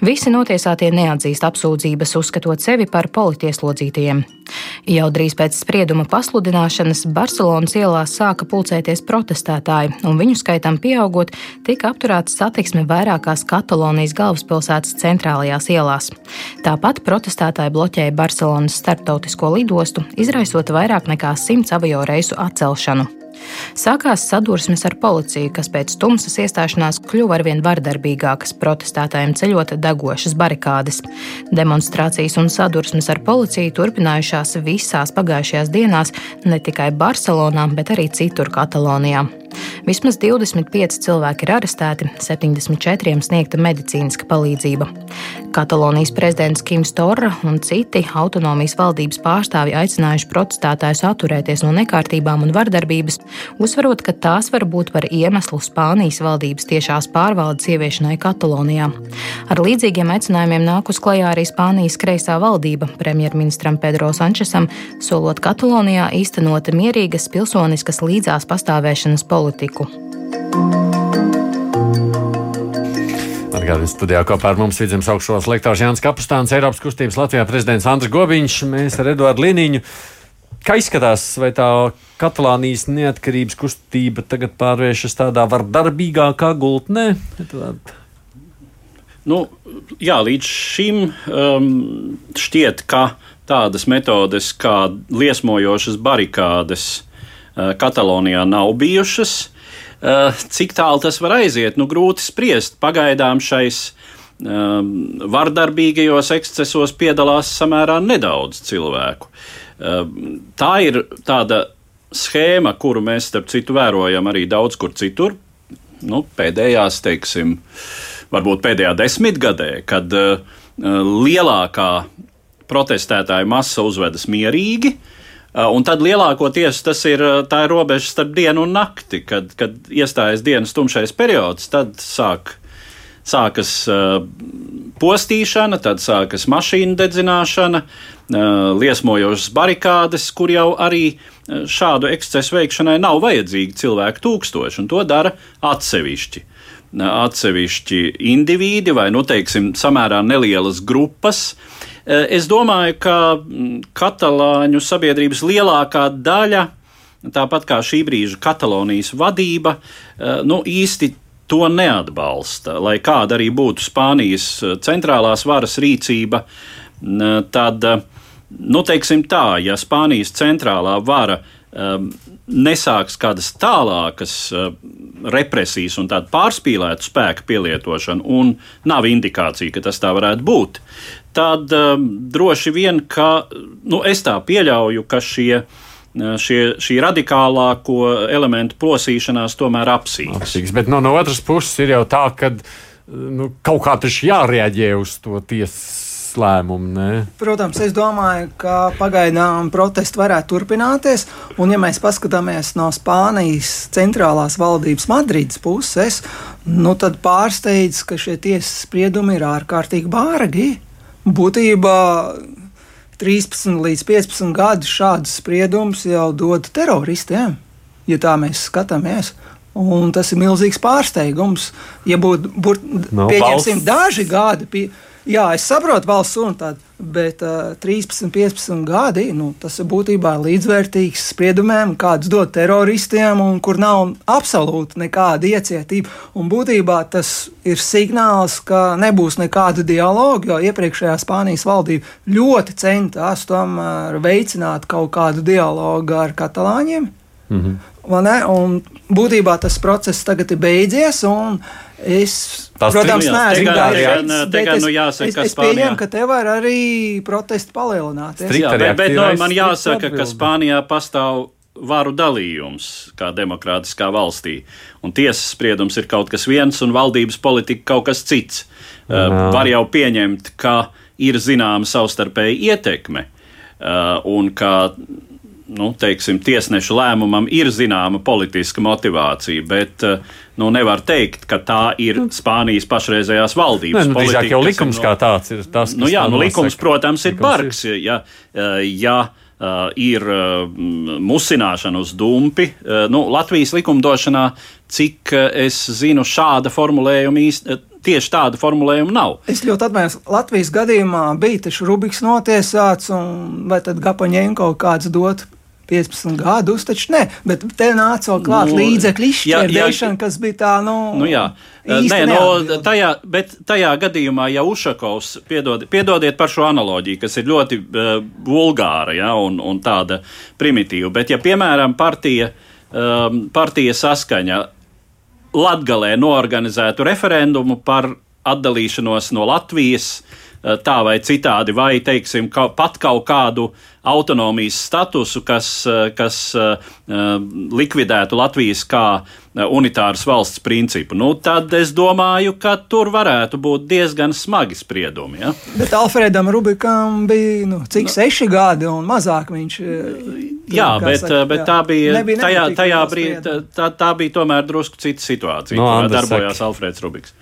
Speaker 4: Visi notiesātie neatzīst apsūdzības, uzskatot sevi par politieslodzītajiem. Jau drīz pēc sprieduma pasludināšanas Barcelonas ielās sāka pulcēties protestētāji, un viņu skaitam pieaugot, tika apturēta satiksme vairākās Katalonijas galvaspilsētas centrālajās ielās. Tāpat protestētāji bloķēja Barcelonas starptautisko lidostu, izraisot vairāk nekā simts avio reisu atcelšanu. Sākās sadursmes ar policiju, kas pēc tumsas iestāšanās kļuva arvien vardarbīgākas, protestētājiem ceļot degošas barikādes. Demonstrācijas un sadursmes ar policiju turpinājušās visās pagājušajās dienās, ne tikai Barcelonā, bet arī citur Katalonijā. Vismaz 25 cilvēki ir arestēti, 74 sniegta medicīniska palīdzība. Katalonijas prezidents Kims Torra un citi autonomijas valdības pārstāvji aicinājuši protestētājus atturēties no nekārtībām un vardarbības, uzsverot, ka tās var būt par iemeslu Spānijas valdības tiešās pārvaldes ieviešanai Katalonijā. Ar līdzīgiem aicinājumiem nākus klajā arī Spānijas kreisā valdība premjerministram Pedro Sančesam, solot Katalonijā īstenot mierīgas pilsoniskas līdzās pastāvēšanas politiku.
Speaker 3: Atgādājot, studijā kopā ar mums vidzemes augšos lektors Jānis Kapustāns, Eiropas kustības Latvijā prezidents Andris Gobiņš, mēs ar Eduardu Liniņu. Kā izskatās, vai tā Katalānijas neatkarības kustība tagad pārvēršas tādā vardarbīgākā gultnē? Eduard?
Speaker 2: Nu, jā, līdz šim um, šķiet, ka tādas metodes kā liesmojošas barikādes uh, Katalonijā nav bijušas. Uh, cik tālu tas var aiziet, nu, grūti spriest. Pagaidām šais um, vardarbīgajos ekscesos piedalās samērā nedaudz cilvēku. Uh, tā ir tāda schēma, kuru mēs, starp citu, vērojam arī daudz kur citur. Nu, pēdējās, teiksim, varbūt pēdējā desmitgadē, kad uh, lielākā protestētāju masa uzvedas mierīgi, Uh, un tad lielākoties tas ir uh, tā ir robeža starp dienu un nakti, kad, kad iestājas dienas tumšais periods, tad sāk, sākas uh, postīšana, tad sākas mašīnu dedzināšana, uh, liesmojošas barikādes, kur jau arī uh, šādu ekscesu veikšanai nav vajadzīgi cilvēku tūkstoši, un to dara atsevišķi. Atsevišķi indivīdi vai, nu, teiksim, samērā nelielas grupas, uh, es domāju, ka mm, katalāņu sabiedrības lielākā daļa, tāpat kā šī brīža Katalonijas vadība, eh, nu, īsti to neatbalsta. Lai kāda arī būtu Spānijas eh, centrālās varas rīcība, tad, nu, teiksim tā, ja Spānijas centrālā vara um, nesāks kādas tālākas represijas un tādu pārspīlētu spēku pielietošanu, un nav indikācija, ka tas tā varētu būt, tad um, droši vien, ka nu, es tā pieļauju, ka šie, uh, šie, šī radikālāko elementu plosīšanās tomēr apsīks.
Speaker 3: apsīks bet no, no otras puses ir jau tā, ka nu, kaut kā taču jārēģē uz to tiesas lēmumu. Ne?
Speaker 6: Protams, es domāju, ka pagaidām protesti varētu turpināties. Un, ja mēs paskatāmies no Spānijas centrālās valdības Madrides puses, nu, tad pārsteidz, ka šie tiesas spriedumi ir ārkārtīgi bārgi būtībā 13 līdz 15 gadus šādus spriedumus jau dod teroristiem, ja tā mēs skatāmies. Un tas ir milzīgs pārsteigums. Ja būtu, būt, no, pieņemsim, valsts. daži gadi, pie, Jā, es saprotu valsts tādu, bet uh, 13, 15 gadi nu, tas ir būtībā līdzvērtīgs spriedumiem, kādus dod teroristiem, un kur nav absolūti nekāda iecietība. Un būtībā tas ir signāls, ka nebūs nekāda dialoga, jo iepriekšējā Spānijas valdība ļoti centās tomēr veicināt kaut kādu dialogu ar katalāņiem. Mm -hmm. Un būtībā tas process tagad ir beidzies, un es,
Speaker 2: Tas
Speaker 6: protams, neesmu
Speaker 2: gājis. Tagad, nu, jāsaka,
Speaker 6: es, es pieņemu, ka te var arī protesti palielināties.
Speaker 2: Jā, bet, bet no, man jāsaka, ka Spānijā pastāv varu dalījums, kā demokrātiskā valstī. Un tiesas spriedums ir kaut kas viens, un valdības politika kaut kas cits. Uh, var jau pieņemt, ka ir zināma savstarpēja ietekme, uh, un ka nu, teiksim, tiesnešu lēmumam ir zināma politiska motivācija, bet eh, nu, nevar teikt, ka tā ir nu. Spānijas pašreizējās valdības.
Speaker 3: Nē, nu, politika, jau likums no, kā tāds ir tas,
Speaker 2: nu, jā, nu, likums, protams, ir bargs. Ja, eh, ja, Uh, ir uh, musināšana uz dumpi. Uh, nu, Latvijas likumdošanā, cik uh, es zinu, šāda formulējuma. Uh, tieši tādu formulējumu nav.
Speaker 6: Es ļoti atvainojos. Latvijas gadījumā bija taču Rubiks notiesāts, un vai tad Gapaņēnko kāds dot 15 gadus, taču ne. Bet te nāca vēl klāt nu, līdzekļu izšķirdēšana, kas bija tā, nu.
Speaker 2: nu jā. Nē, no, tajā, bet tajā gadījumā, ja Ušakovs, piedod, piedodiet par šo analoģiju, kas ir ļoti uh, vulgāra ja, un, un tāda primitīva, bet ja, piemēram, partija, um, partija saskaņa Latgalē noorganizētu referendumu par atdalīšanos no Latvijas, tā vai citādi, vai teiksim, ka, pat kaut kādu autonomijas statusu, kas, kas likvidētu Latvijas kā unitāras valsts principu, nu, tad es domāju, ka tur varētu būt diezgan smagi spriedumi. Ja?
Speaker 6: Bet Alfredam Rubikam bija nu, cik nu, seši gadi un mazāk viņš.
Speaker 2: Jā, bet, saka, bet jā. tā bija nebija, tajā, tajā brīdī, tā, tā bija tomēr drusku cita situācija, no, kurā darbojās saka. Alfreds Rubiks.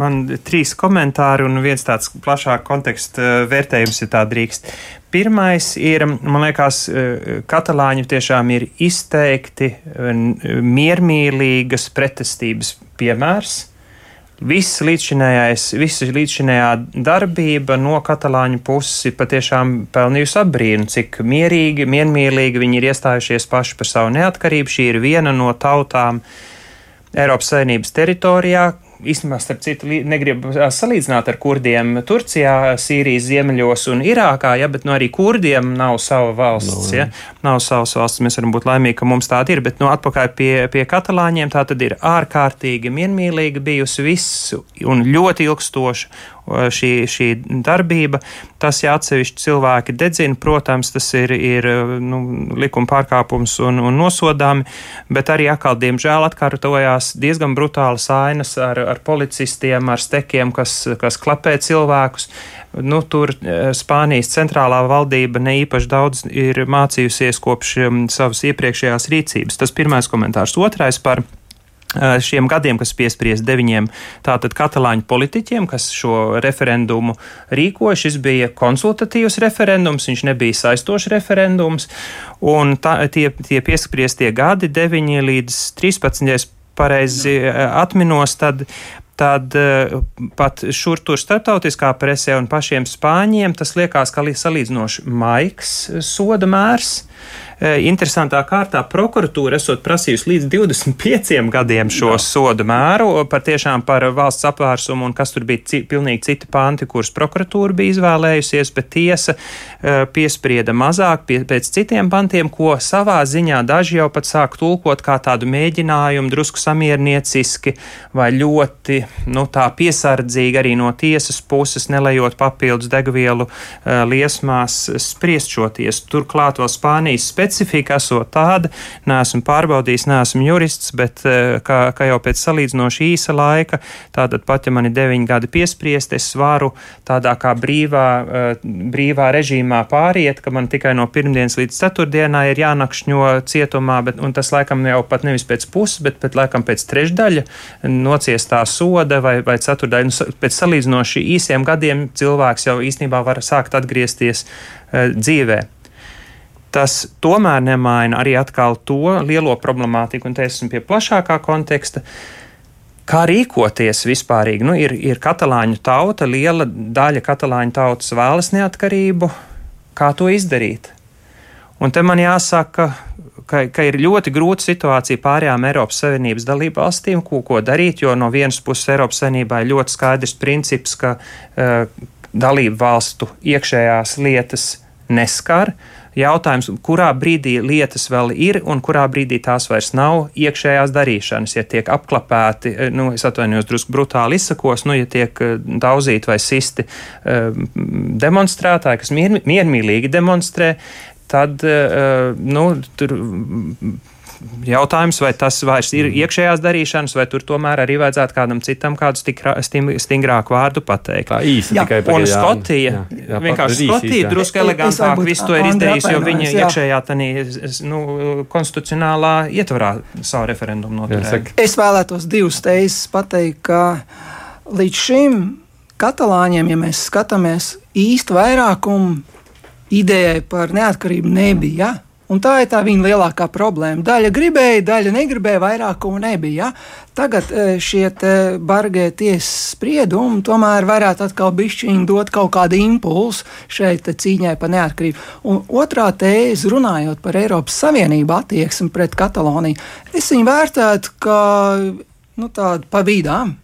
Speaker 5: Man ir trīs komentāri un viens tāds plašāk konteksta eh, vērtējums, ja tā drīkst. Pirmais ir, man liekas, eh, katalāņi tiešām ir izteikti eh, miermīlīgas pretestības piemērs. Viss līdzšinējais, visa līdzšinējā darbība no katalāņu puses ir patiešām pelnījusi apbrīnu, cik mierīgi, miermīlīgi viņi ir iestājušies paši par savu neatkarību. Šī ir viena no tautām Eiropas Savienības teritorijā, īstenībā, starp citu, negribu salīdzināt ar kurdiem Turcijā, Sīrijas ziemeļos un Irākā, ja, bet nu, arī kurdiem nav sava valsts. No, ja, nav savas valsts. Mēs varam būt laimīgi, ka mums tāda ir, bet nu, atpakaļ pie, pie katalāņiem tā tad ir ārkārtīgi mienmīlīga bijusi visu un ļoti ilgstoša šī, šī darbība. Tas, ja atsevišķi cilvēki dedzina, protams, tas ir, ir nu, likuma pārkāpums un, un nosodāmi, bet arī atkal, diemžēl, atkārtojās diezgan brutālas ainas ar, ar policistiem, ar stekiem, kas, kas klapē cilvēkus. Nu, tur Spānijas centrālā valdība ne īpaši daudz ir mācījusies kopš savas iepriekšējās rīcības. Tas pirmais komentārs. Otrais par šiem gadiem, kas piespriest deviņiem tātad katalāņu politiķiem, kas šo referendumu rīkoja. Šis bija konsultatīvs referendums, viņš nebija saistošs referendums, un tā, tie, tie piespriestie gadi, 9 līdz 13, pareizi atminos, tad tad pat šur tur starptautiskā presē un pašiem spāņiem tas liekas, ka salīdzinoši maigs soda mērs. Eh, interesantā kārtā prokuratūra esot prasījusi līdz 25 gadiem šo Jā. sodu mēru, patiešām par valsts apvērsumu un kas tur bija ci, pilnīgi citi panti, kurus prokuratūra bija izvēlējusies, bet tiesa uh, piesprieda mazāk pie, pēc citiem pantiem, ko savā ziņā daži jau pat sāk tulkot kā tādu mēģinājumu drusku samiernieciski vai ļoti, nu, tā piesardzīgi arī no tiesas puses, nelējot papildus degvielu uh, liesmās spriest šo tiesu. Turklāt vēl Spānijas speciālisti specifika esot tāda. Neesmu pārbaudījis, neesmu jurists, bet eh, kā, kā jau pēc salīdzinoši īsa laika, tātad pat ja man ir deviņi gadi piespriest, es varu tādā kā brīvā, eh, brīvā režīmā pāriet, ka man tikai no pirmdienas līdz ceturtdienai ir jānakšņo cietumā, bet, un tas laikam jau pat nevis pēc puses, bet, bet laikam pēc trešdaļa nociestā soda vai, vai ceturdaļa. Nu, pēc salīdzinoši īsiem gadiem cilvēks jau īstenībā var sākt atgriezties uh, dzīvē. Tas tomēr nemaina arī atkal to lielo problemātiku, un te esmu pie plašākā konteksta. Kā rīkoties vispārīgi? Nu, ir, ir katalāņu tauta, liela daļa katalāņu tautas vēlas neatkarību. Kā to izdarīt? Un te man jāsaka, ka, ka ir ļoti grūta situācija pārējām Eiropas Savienības dalību valstīm, ko, ko darīt, jo no vienas puses Eiropas Savienībā ir ļoti skaidrs princips, ka uh, dalību valstu iekšējās lietas neskar. Uh, jautājums, kurā brīdī lietas vēl ir un kurā brīdī tās vairs nav iekšējās darīšanas. Ja tiek apklapēti, eh, nu, es atvainojos drusku brutāli izsakos, nu, ja tiek eh, daudzīti vai sisti uh, demonstrētāji, kas mier, miermīlīgi demonstrē, tad nu, tur jautājums, vai tas vairs ir mhm. iekšējās darīšanas, vai tur tomēr arī vajadzētu kādam citam kādu stikrā, sting, stingrāku vārdu pateikt.
Speaker 3: Tā īsi jā. tikai par
Speaker 5: Un Skotija, jā, jā, vienkārši Skotija drusku elegantāk visu to ir izdarījusi, jo viņa jā. iekšējā tanī, nu, konstitucionālā ietvarā savu referendumu noturēja.
Speaker 6: Es vēlētos divas teizes pateikt, ka līdz šim katalāņiem, ja mēs skatāmies īstu vairākumu, idejai par neatkarību nebija. Ja? Un tā ir tā viņa lielākā problēma. Daļa gribēja, daļa negribēja, vairākumu nebija. Ja? Tagad e, šie bargie tiesas spriedumi tomēr varētu atkal bišķiņi dot kaut kādu impulsu šeit cīņai par neatkarību. Un otrā tēze, runājot par Eiropas Savienību attieksmi pret Kataloniju, es viņu vērtētu kā nu, tādu pa vidām.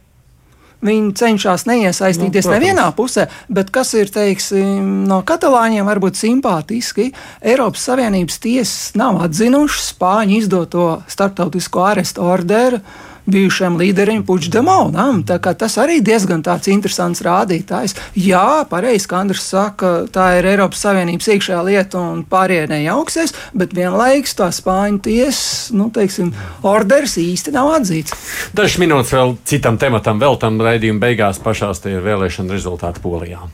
Speaker 6: Viņi cenšas neiesaistīties nu, nevienā pusē, bet kas ir teiksim, no katalāņiem varbūt simpātiski. Eiropas Savienības tiesas nav atzinušas Spāņu izdoto starptautisko arestu orderu bijušajam līderim Puigdemonam. Tas arī diezgan tāds interesants rādītājs. Jā, pareizi, ka Andris saka, tā ir Eiropas Savienības iekšējā lieta un pārējie nejauksies, bet vienlaikus tā Spāņu tiesas, nu, teiksim, orders īsti nav atzīts.
Speaker 3: Dažas minūtes vēl citam tematam, vēl tam raidījuma beigās pašās tie ir vēlēšana rezultāti Polijā.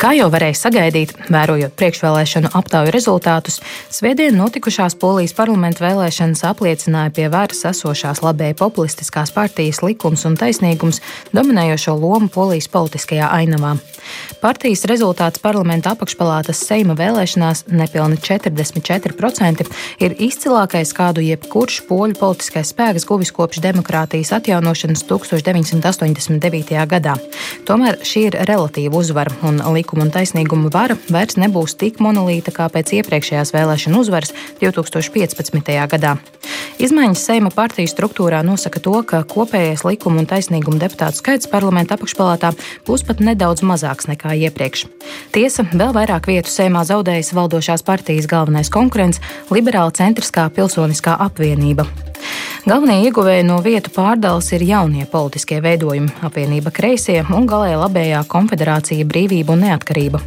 Speaker 4: Kā jau varēja sagaidīt, vērojot priekšvēlēšanu aptauju rezultātus, Svētdien notikušās Polijas parlamenta vēlēšanas apliecināja pie varas esošās labēji populistiskās partijas likums un taisnīgums dominējošo lomu Polijas politiskajā ainavā. Partijas rezultāts parlamenta apakšpalātas Seima vēlēšanās nepilni 44% ir izcilākais, kādu jebkurš poļu politiskais spēks guvis kopš demokrātijas atjaunošanas 1989. gadā. Tomēr šī ir relatīva uzvara un likuma likuma un taisnīguma vara vairs nebūs tik monolīta kā pēc iepriekšējās vēlēšanu uzvaras 2015. gadā. Izmaiņas Seima partiju struktūrā nosaka to, ka kopējais likuma un taisnīguma deputātu skaits parlamenta apakšpalātā būs pat nedaudz mazāks nekā iepriekš. Tiesa, vēl vairāk vietu Seimā zaudējas valdošās partijas galvenais konkurents - liberāla centriskā pilsoniskā apvienība. Galvenie ieguvēji no vietu pārdales ir jaunie politiskie veidojumi - apvienība kreisie un galēji labējā konfederācija brīvība un neatkarība.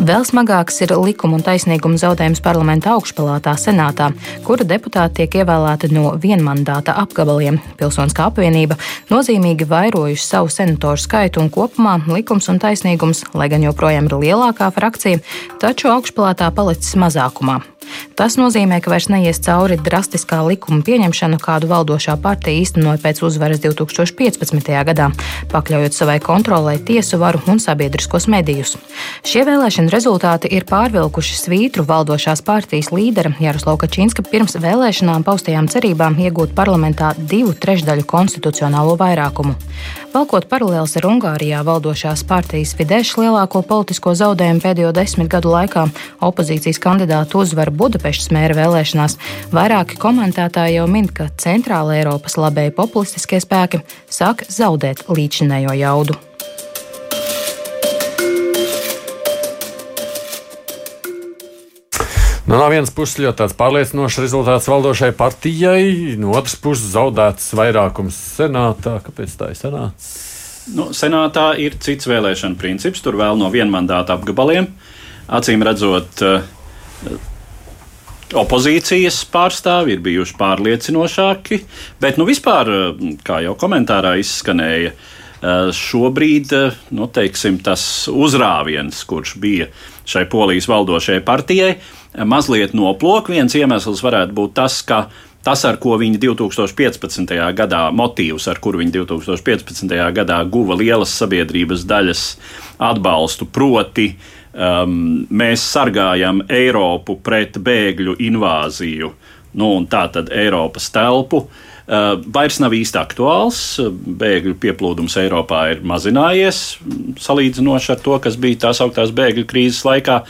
Speaker 4: Vēl smagāks ir likuma un taisnīguma zaudējums parlamenta augšpalātā senātā, kura deputāti tiek ievēlēti no vienmandāta apgabaliem. Pilsoniskā apvienība nozīmīgi vairojuši savu senatoru skaitu un kopumā likums un taisnīgums, lai gan joprojām ir lielākā frakcija, taču augšpalātā palicis mazākumā. Tas nozīmē, ka vairs neies cauri drastiskā likuma pieņemšanu, kādu valdošā partija īstenoja pēc uzvaras 2015. gadā, pakļaujot savai kontrolē tiesu varu un sabiedriskos medijus. Šie vēlēšana rezultāti ir pārvilkuši svītru valdošās partijas līdera Jaroslava Kačinska pirms vēlēšanām paustajām cerībām iegūt parlamentā divu trešdaļu konstitucionālo vairākumu. Valkot paralēlus ar Ungārijā valdošās partijas Fidesz lielāko politisko zaudējumu pēdējo desmit gadu laikā, opozīcijas kandidātu uzvaru Budapeštas mēra vēlēšanās, vairāki komentētāji jau min, ka Centrāla Eiropas labēji populistiskie spēki sāk zaudēt līdzinējo jaudu.
Speaker 3: Nu, no vienas puses ļoti tāds pārliecinošs rezultāts valdošai partijai, no otras puses zaudēts vairākums senātā. Kāpēc tā ir sanācis?
Speaker 2: Nu, senātā ir cits vēlēšana princips. Tur vēl no vienmandāta apgabaliem. Acīm redzot, uh, opozīcijas pārstāvji ir bijuši pārliecinošāki, bet nu, vispār, uh, kā jau komentārā izskanēja, uh, šobrīd nu, teiksim, tas uzrāviens, kurš bija šai polijas valdošajai partijai, mazliet noplok. Viens iemesls varētu būt tas, ka tas, ar ko viņi 2015. gadā, motīvs, ar kuru viņi 2015. gadā guva lielas sabiedrības daļas atbalstu, proti, um, mēs sargājam Eiropu pret bēgļu invāziju, nu, un tā tad Eiropas telpu. Uh, Uh, vairs nav īsti aktuāls. Bēgļu pieplūdums Eiropā ir mazinājies salīdzinoši ar to, kas bija tās augtās bēgļu krīzes laikā.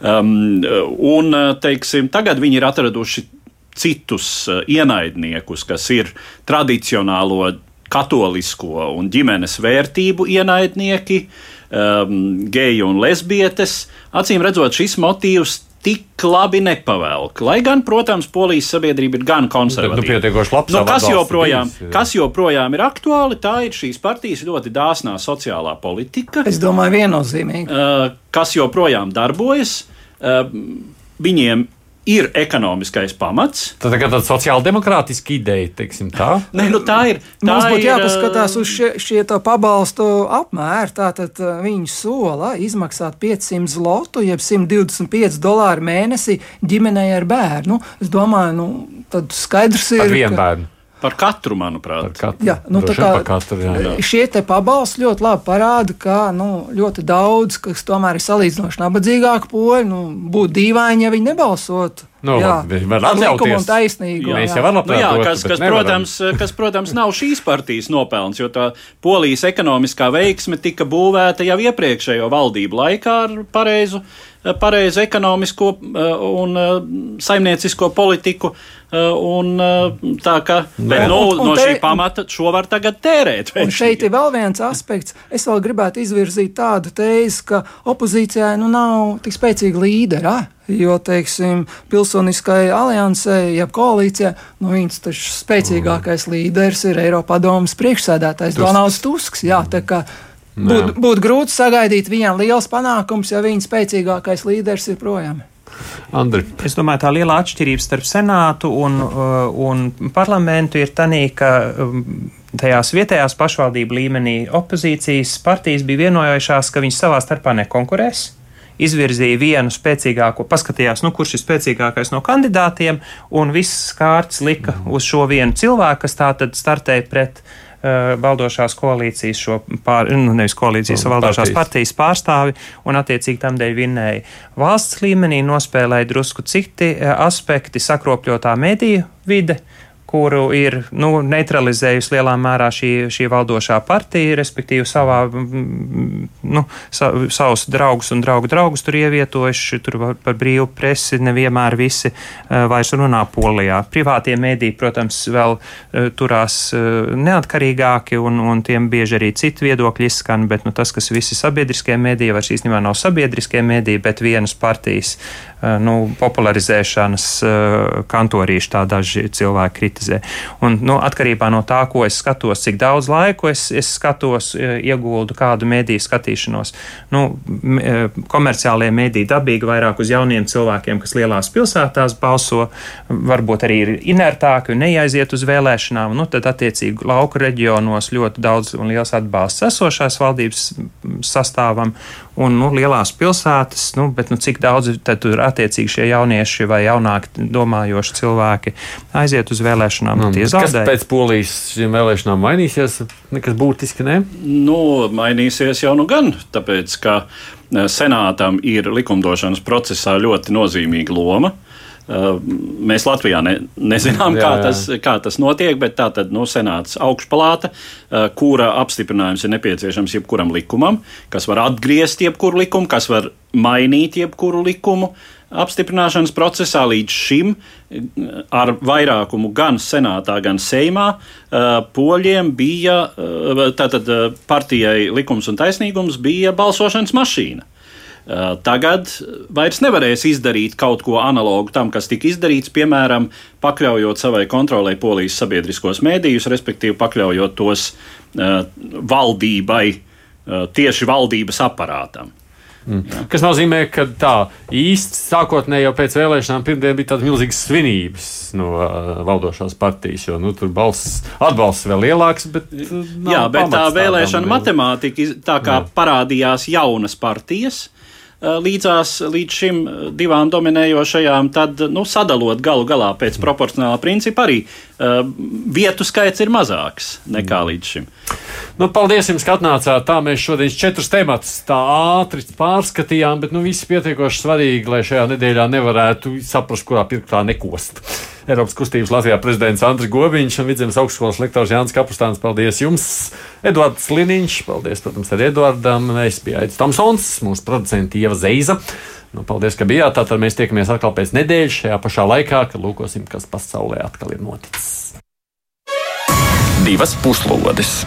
Speaker 2: Um, un, uh, teiksim, tagad viņi ir atraduši citus uh, ienaidniekus, kas ir tradicionālo katolisko un ģimenes vērtību ienaidnieki, um, geji un lesbietes. Acīm redzot, šis motīvs tik labi nepavelk. Lai gan, protams, polijas sabiedrība ir gan konservatīva.
Speaker 3: Nu, labs,
Speaker 2: nu, kas, joprojām, bijis, kas joprojām ir aktuāli, tā ir šīs partijas ļoti dāsnā sociālā politika.
Speaker 6: Es domāju, viennozīmīgi.
Speaker 2: Uh, kas joprojām darbojas. Uh, viņiem ir ekonomiskais pamats.
Speaker 3: Tad tā ir tāda sociāla demokrātiska ideja, teiksim tā. [laughs]
Speaker 2: Nē, nu tā ir. Tā
Speaker 6: Mums būtu jāpaskatās uz šie, šie pabalstu apmēru. Tātad viņi sola izmaksāt 500 zlotu, jeb 125 dolāru mēnesī ģimenei ar bērnu. Es domāju, nu, tad skaidrs ir.
Speaker 3: Ar vienu bērnu.
Speaker 2: Par katru, manuprāt.
Speaker 3: Par katru. Jā, nu, tā kā katru, jā, jā.
Speaker 6: šie pabalsti ļoti labi parāda, ka nu, ļoti daudz, kas tomēr ir salīdzinoši nabadzīgāki poļi, nu, būtu dīvaini, ja viņi nebalsotu.
Speaker 3: Nu, jā, var atļauties.
Speaker 6: Taisnīgu,
Speaker 3: jā. Varam
Speaker 2: nu, jā, kas, kas, protams, kas, protams, nav šīs partijas nopelns, jo tā polijas ekonomiskā veiksme tika būvēta jau iepriekšējo valdību laikā ar pareizu pareizu ekonomisko uh, un uh, saimniecisko politiku. Uh, un, tā kā bet, nu, un, un no te, šī pamata šo var tagad tērēt.
Speaker 6: Un šeit ir vēl viens aspekts. Es vēl gribētu izvirzīt tādu tēzi, ka opozīcijai nu nav tik spēcīga līdera. Jo, teiksim, pilsoniskai aliansei, jeb koalīcijai, nu, viņas taču spēcīgākais līderis ir Eiropā domas priekšsēdētājs Donalds Tusks. Jā, tā kā būtu būt grūti sagaidīt viņam liels panākums, ja viņa spēcīgākais līderis ir projām.
Speaker 3: Andri.
Speaker 5: Es domāju, tā lielā atšķirība starp senātu un, uh, un parlamentu ir tā, ka um, tajās vietējās pašvaldību līmenī opozīcijas partijas bija vienojušās, ka viņas savā starpā nekonkurēs izvirzīja vienu spēcīgāko, paskatījās, nu, kurš ir spēcīgākais no kandidātiem, un viss kārts lika uz šo vienu cilvēku, kas tā tad startēja pret valdošās koalīcijas, šo pār, nu, nevis koalīcijas, no, valdošās partijas. partijas pārstāvi, un attiecīgi tam dēļ vinnēja. Valsts līmenī nospēlēja drusku citi uh, aspekti, sakropļotā mediju vide, kuru ir nu, neutralizējusi lielā mērā šī, šī valdošā partija, respektīvi savā, nu, sa, savus draugus un draugu draugus tur ievietojuši. Tur par brīvu presi nevienmēr visi uh, vairs runā polijā. Privātie mēdī, protams, vēl uh, turās uh, neatkarīgāki un, un tiem bieži arī citi viedokļi izskan, bet nu, tas, kas visi sabiedriskie mēdī, vairs īstenībā nav sabiedriskie mēdī, bet vienas partijas nu, popularizēšanas kantorīši tā daži cilvēki kritizē kritizē. Un, nu, atkarībā no tā, ko es skatos, cik daudz laiku es, es skatos, e, ieguldu kādu mediju skatīšanos. Nu, e, komerciālie mediji dabīgi vairāk uz jauniem cilvēkiem, kas lielās pilsētās balso, varbūt arī ir inertāki un neaiziet uz vēlēšanām. Nu, tad, attiecīgi, lauku reģionos ļoti daudz un liels atbalsts esošās valdības sastāvam un nu, lielās pilsētas, nu, bet nu, cik daudz tur attiecīgi šie jaunieši vai jaunāki domājoši cilvēki aiziet uz vēlēšanām, nu, tie zaudē.
Speaker 3: Kas pēc polijas vēlēšanām mainīsies? Nekas būtiski, ne?
Speaker 2: Nu, mainīsies jau nu gan, tāpēc, ka eh, senātam ir likumdošanas procesā ļoti nozīmīga loma. Uh, Uh, mēs Latvijā ne, nezinām, jā, kā, tas, kā tas notiek, bet tā tad no nu, Senāts augšpalāta, uh, kura apstiprinājums ir nepieciešams jebkuram likumam, kas var atgriezt jebkuru likumu, kas var mainīt jebkuru likumu. Apstiprināšanas procesā līdz šim uh, ar vairākumu gan senātā, gan seimā poļiem bija, tātad partijai likums un taisnīgums bija balsošanas mašīna. Eh, tagad vairs nevarēs izdarīt kaut ko analogu tam, kas tika izdarīts, piemēram, pakļaujot savai kontrolē polijas sabiedriskos mēdījus, respektīvi pakļaujot tos valdībai, tieši valdības aparātam.
Speaker 3: Mm. Kas nozīmē, ka tā īsti sākotnēji jau pēc vēlēšanām pirmdien bija tādas milzīgas svinības no uh, valdošās partijas, jo nu, tur balss, atbalsts vēl lielāks. Bet, uh,
Speaker 2: Jā, bet tā vēlēšana matemātika, tā kā Jā. parādījās jaunas partijas, Eh, līdzās līdz šim eh, divām dominējošajām, tad nu, sadalot galu galā pēc proporcionāla principa arī uh, vietu skaits ir mazāks nekā mm. līdz šim.
Speaker 3: Nu, paldies jums, ka atnācāt. Tā mēs šodien četrus tematus tā ātri pārskatījām, bet nu, viss pietiekoši svarīgi, lai šajā nedēļā nevarētu saprast, kurā pirktā nekost. Eiropas kustības Latvijā prezidents Andris Gobiņš un Vidzemes augstskolas lektors Jānis Kapustāns. Paldies jums! Edvards Liniņš, paldies, protams, arī Edvardam. Es biju Aits Tomsons, mūsu producenti Ieva Zeiza. Nu, paldies, ka bijāt. Tātad mēs tiekamies atkal pēc nedēļas šajā pašā laikā, kad lūkosim, kas pasaulē atkal ir noticis. Divas puslodes!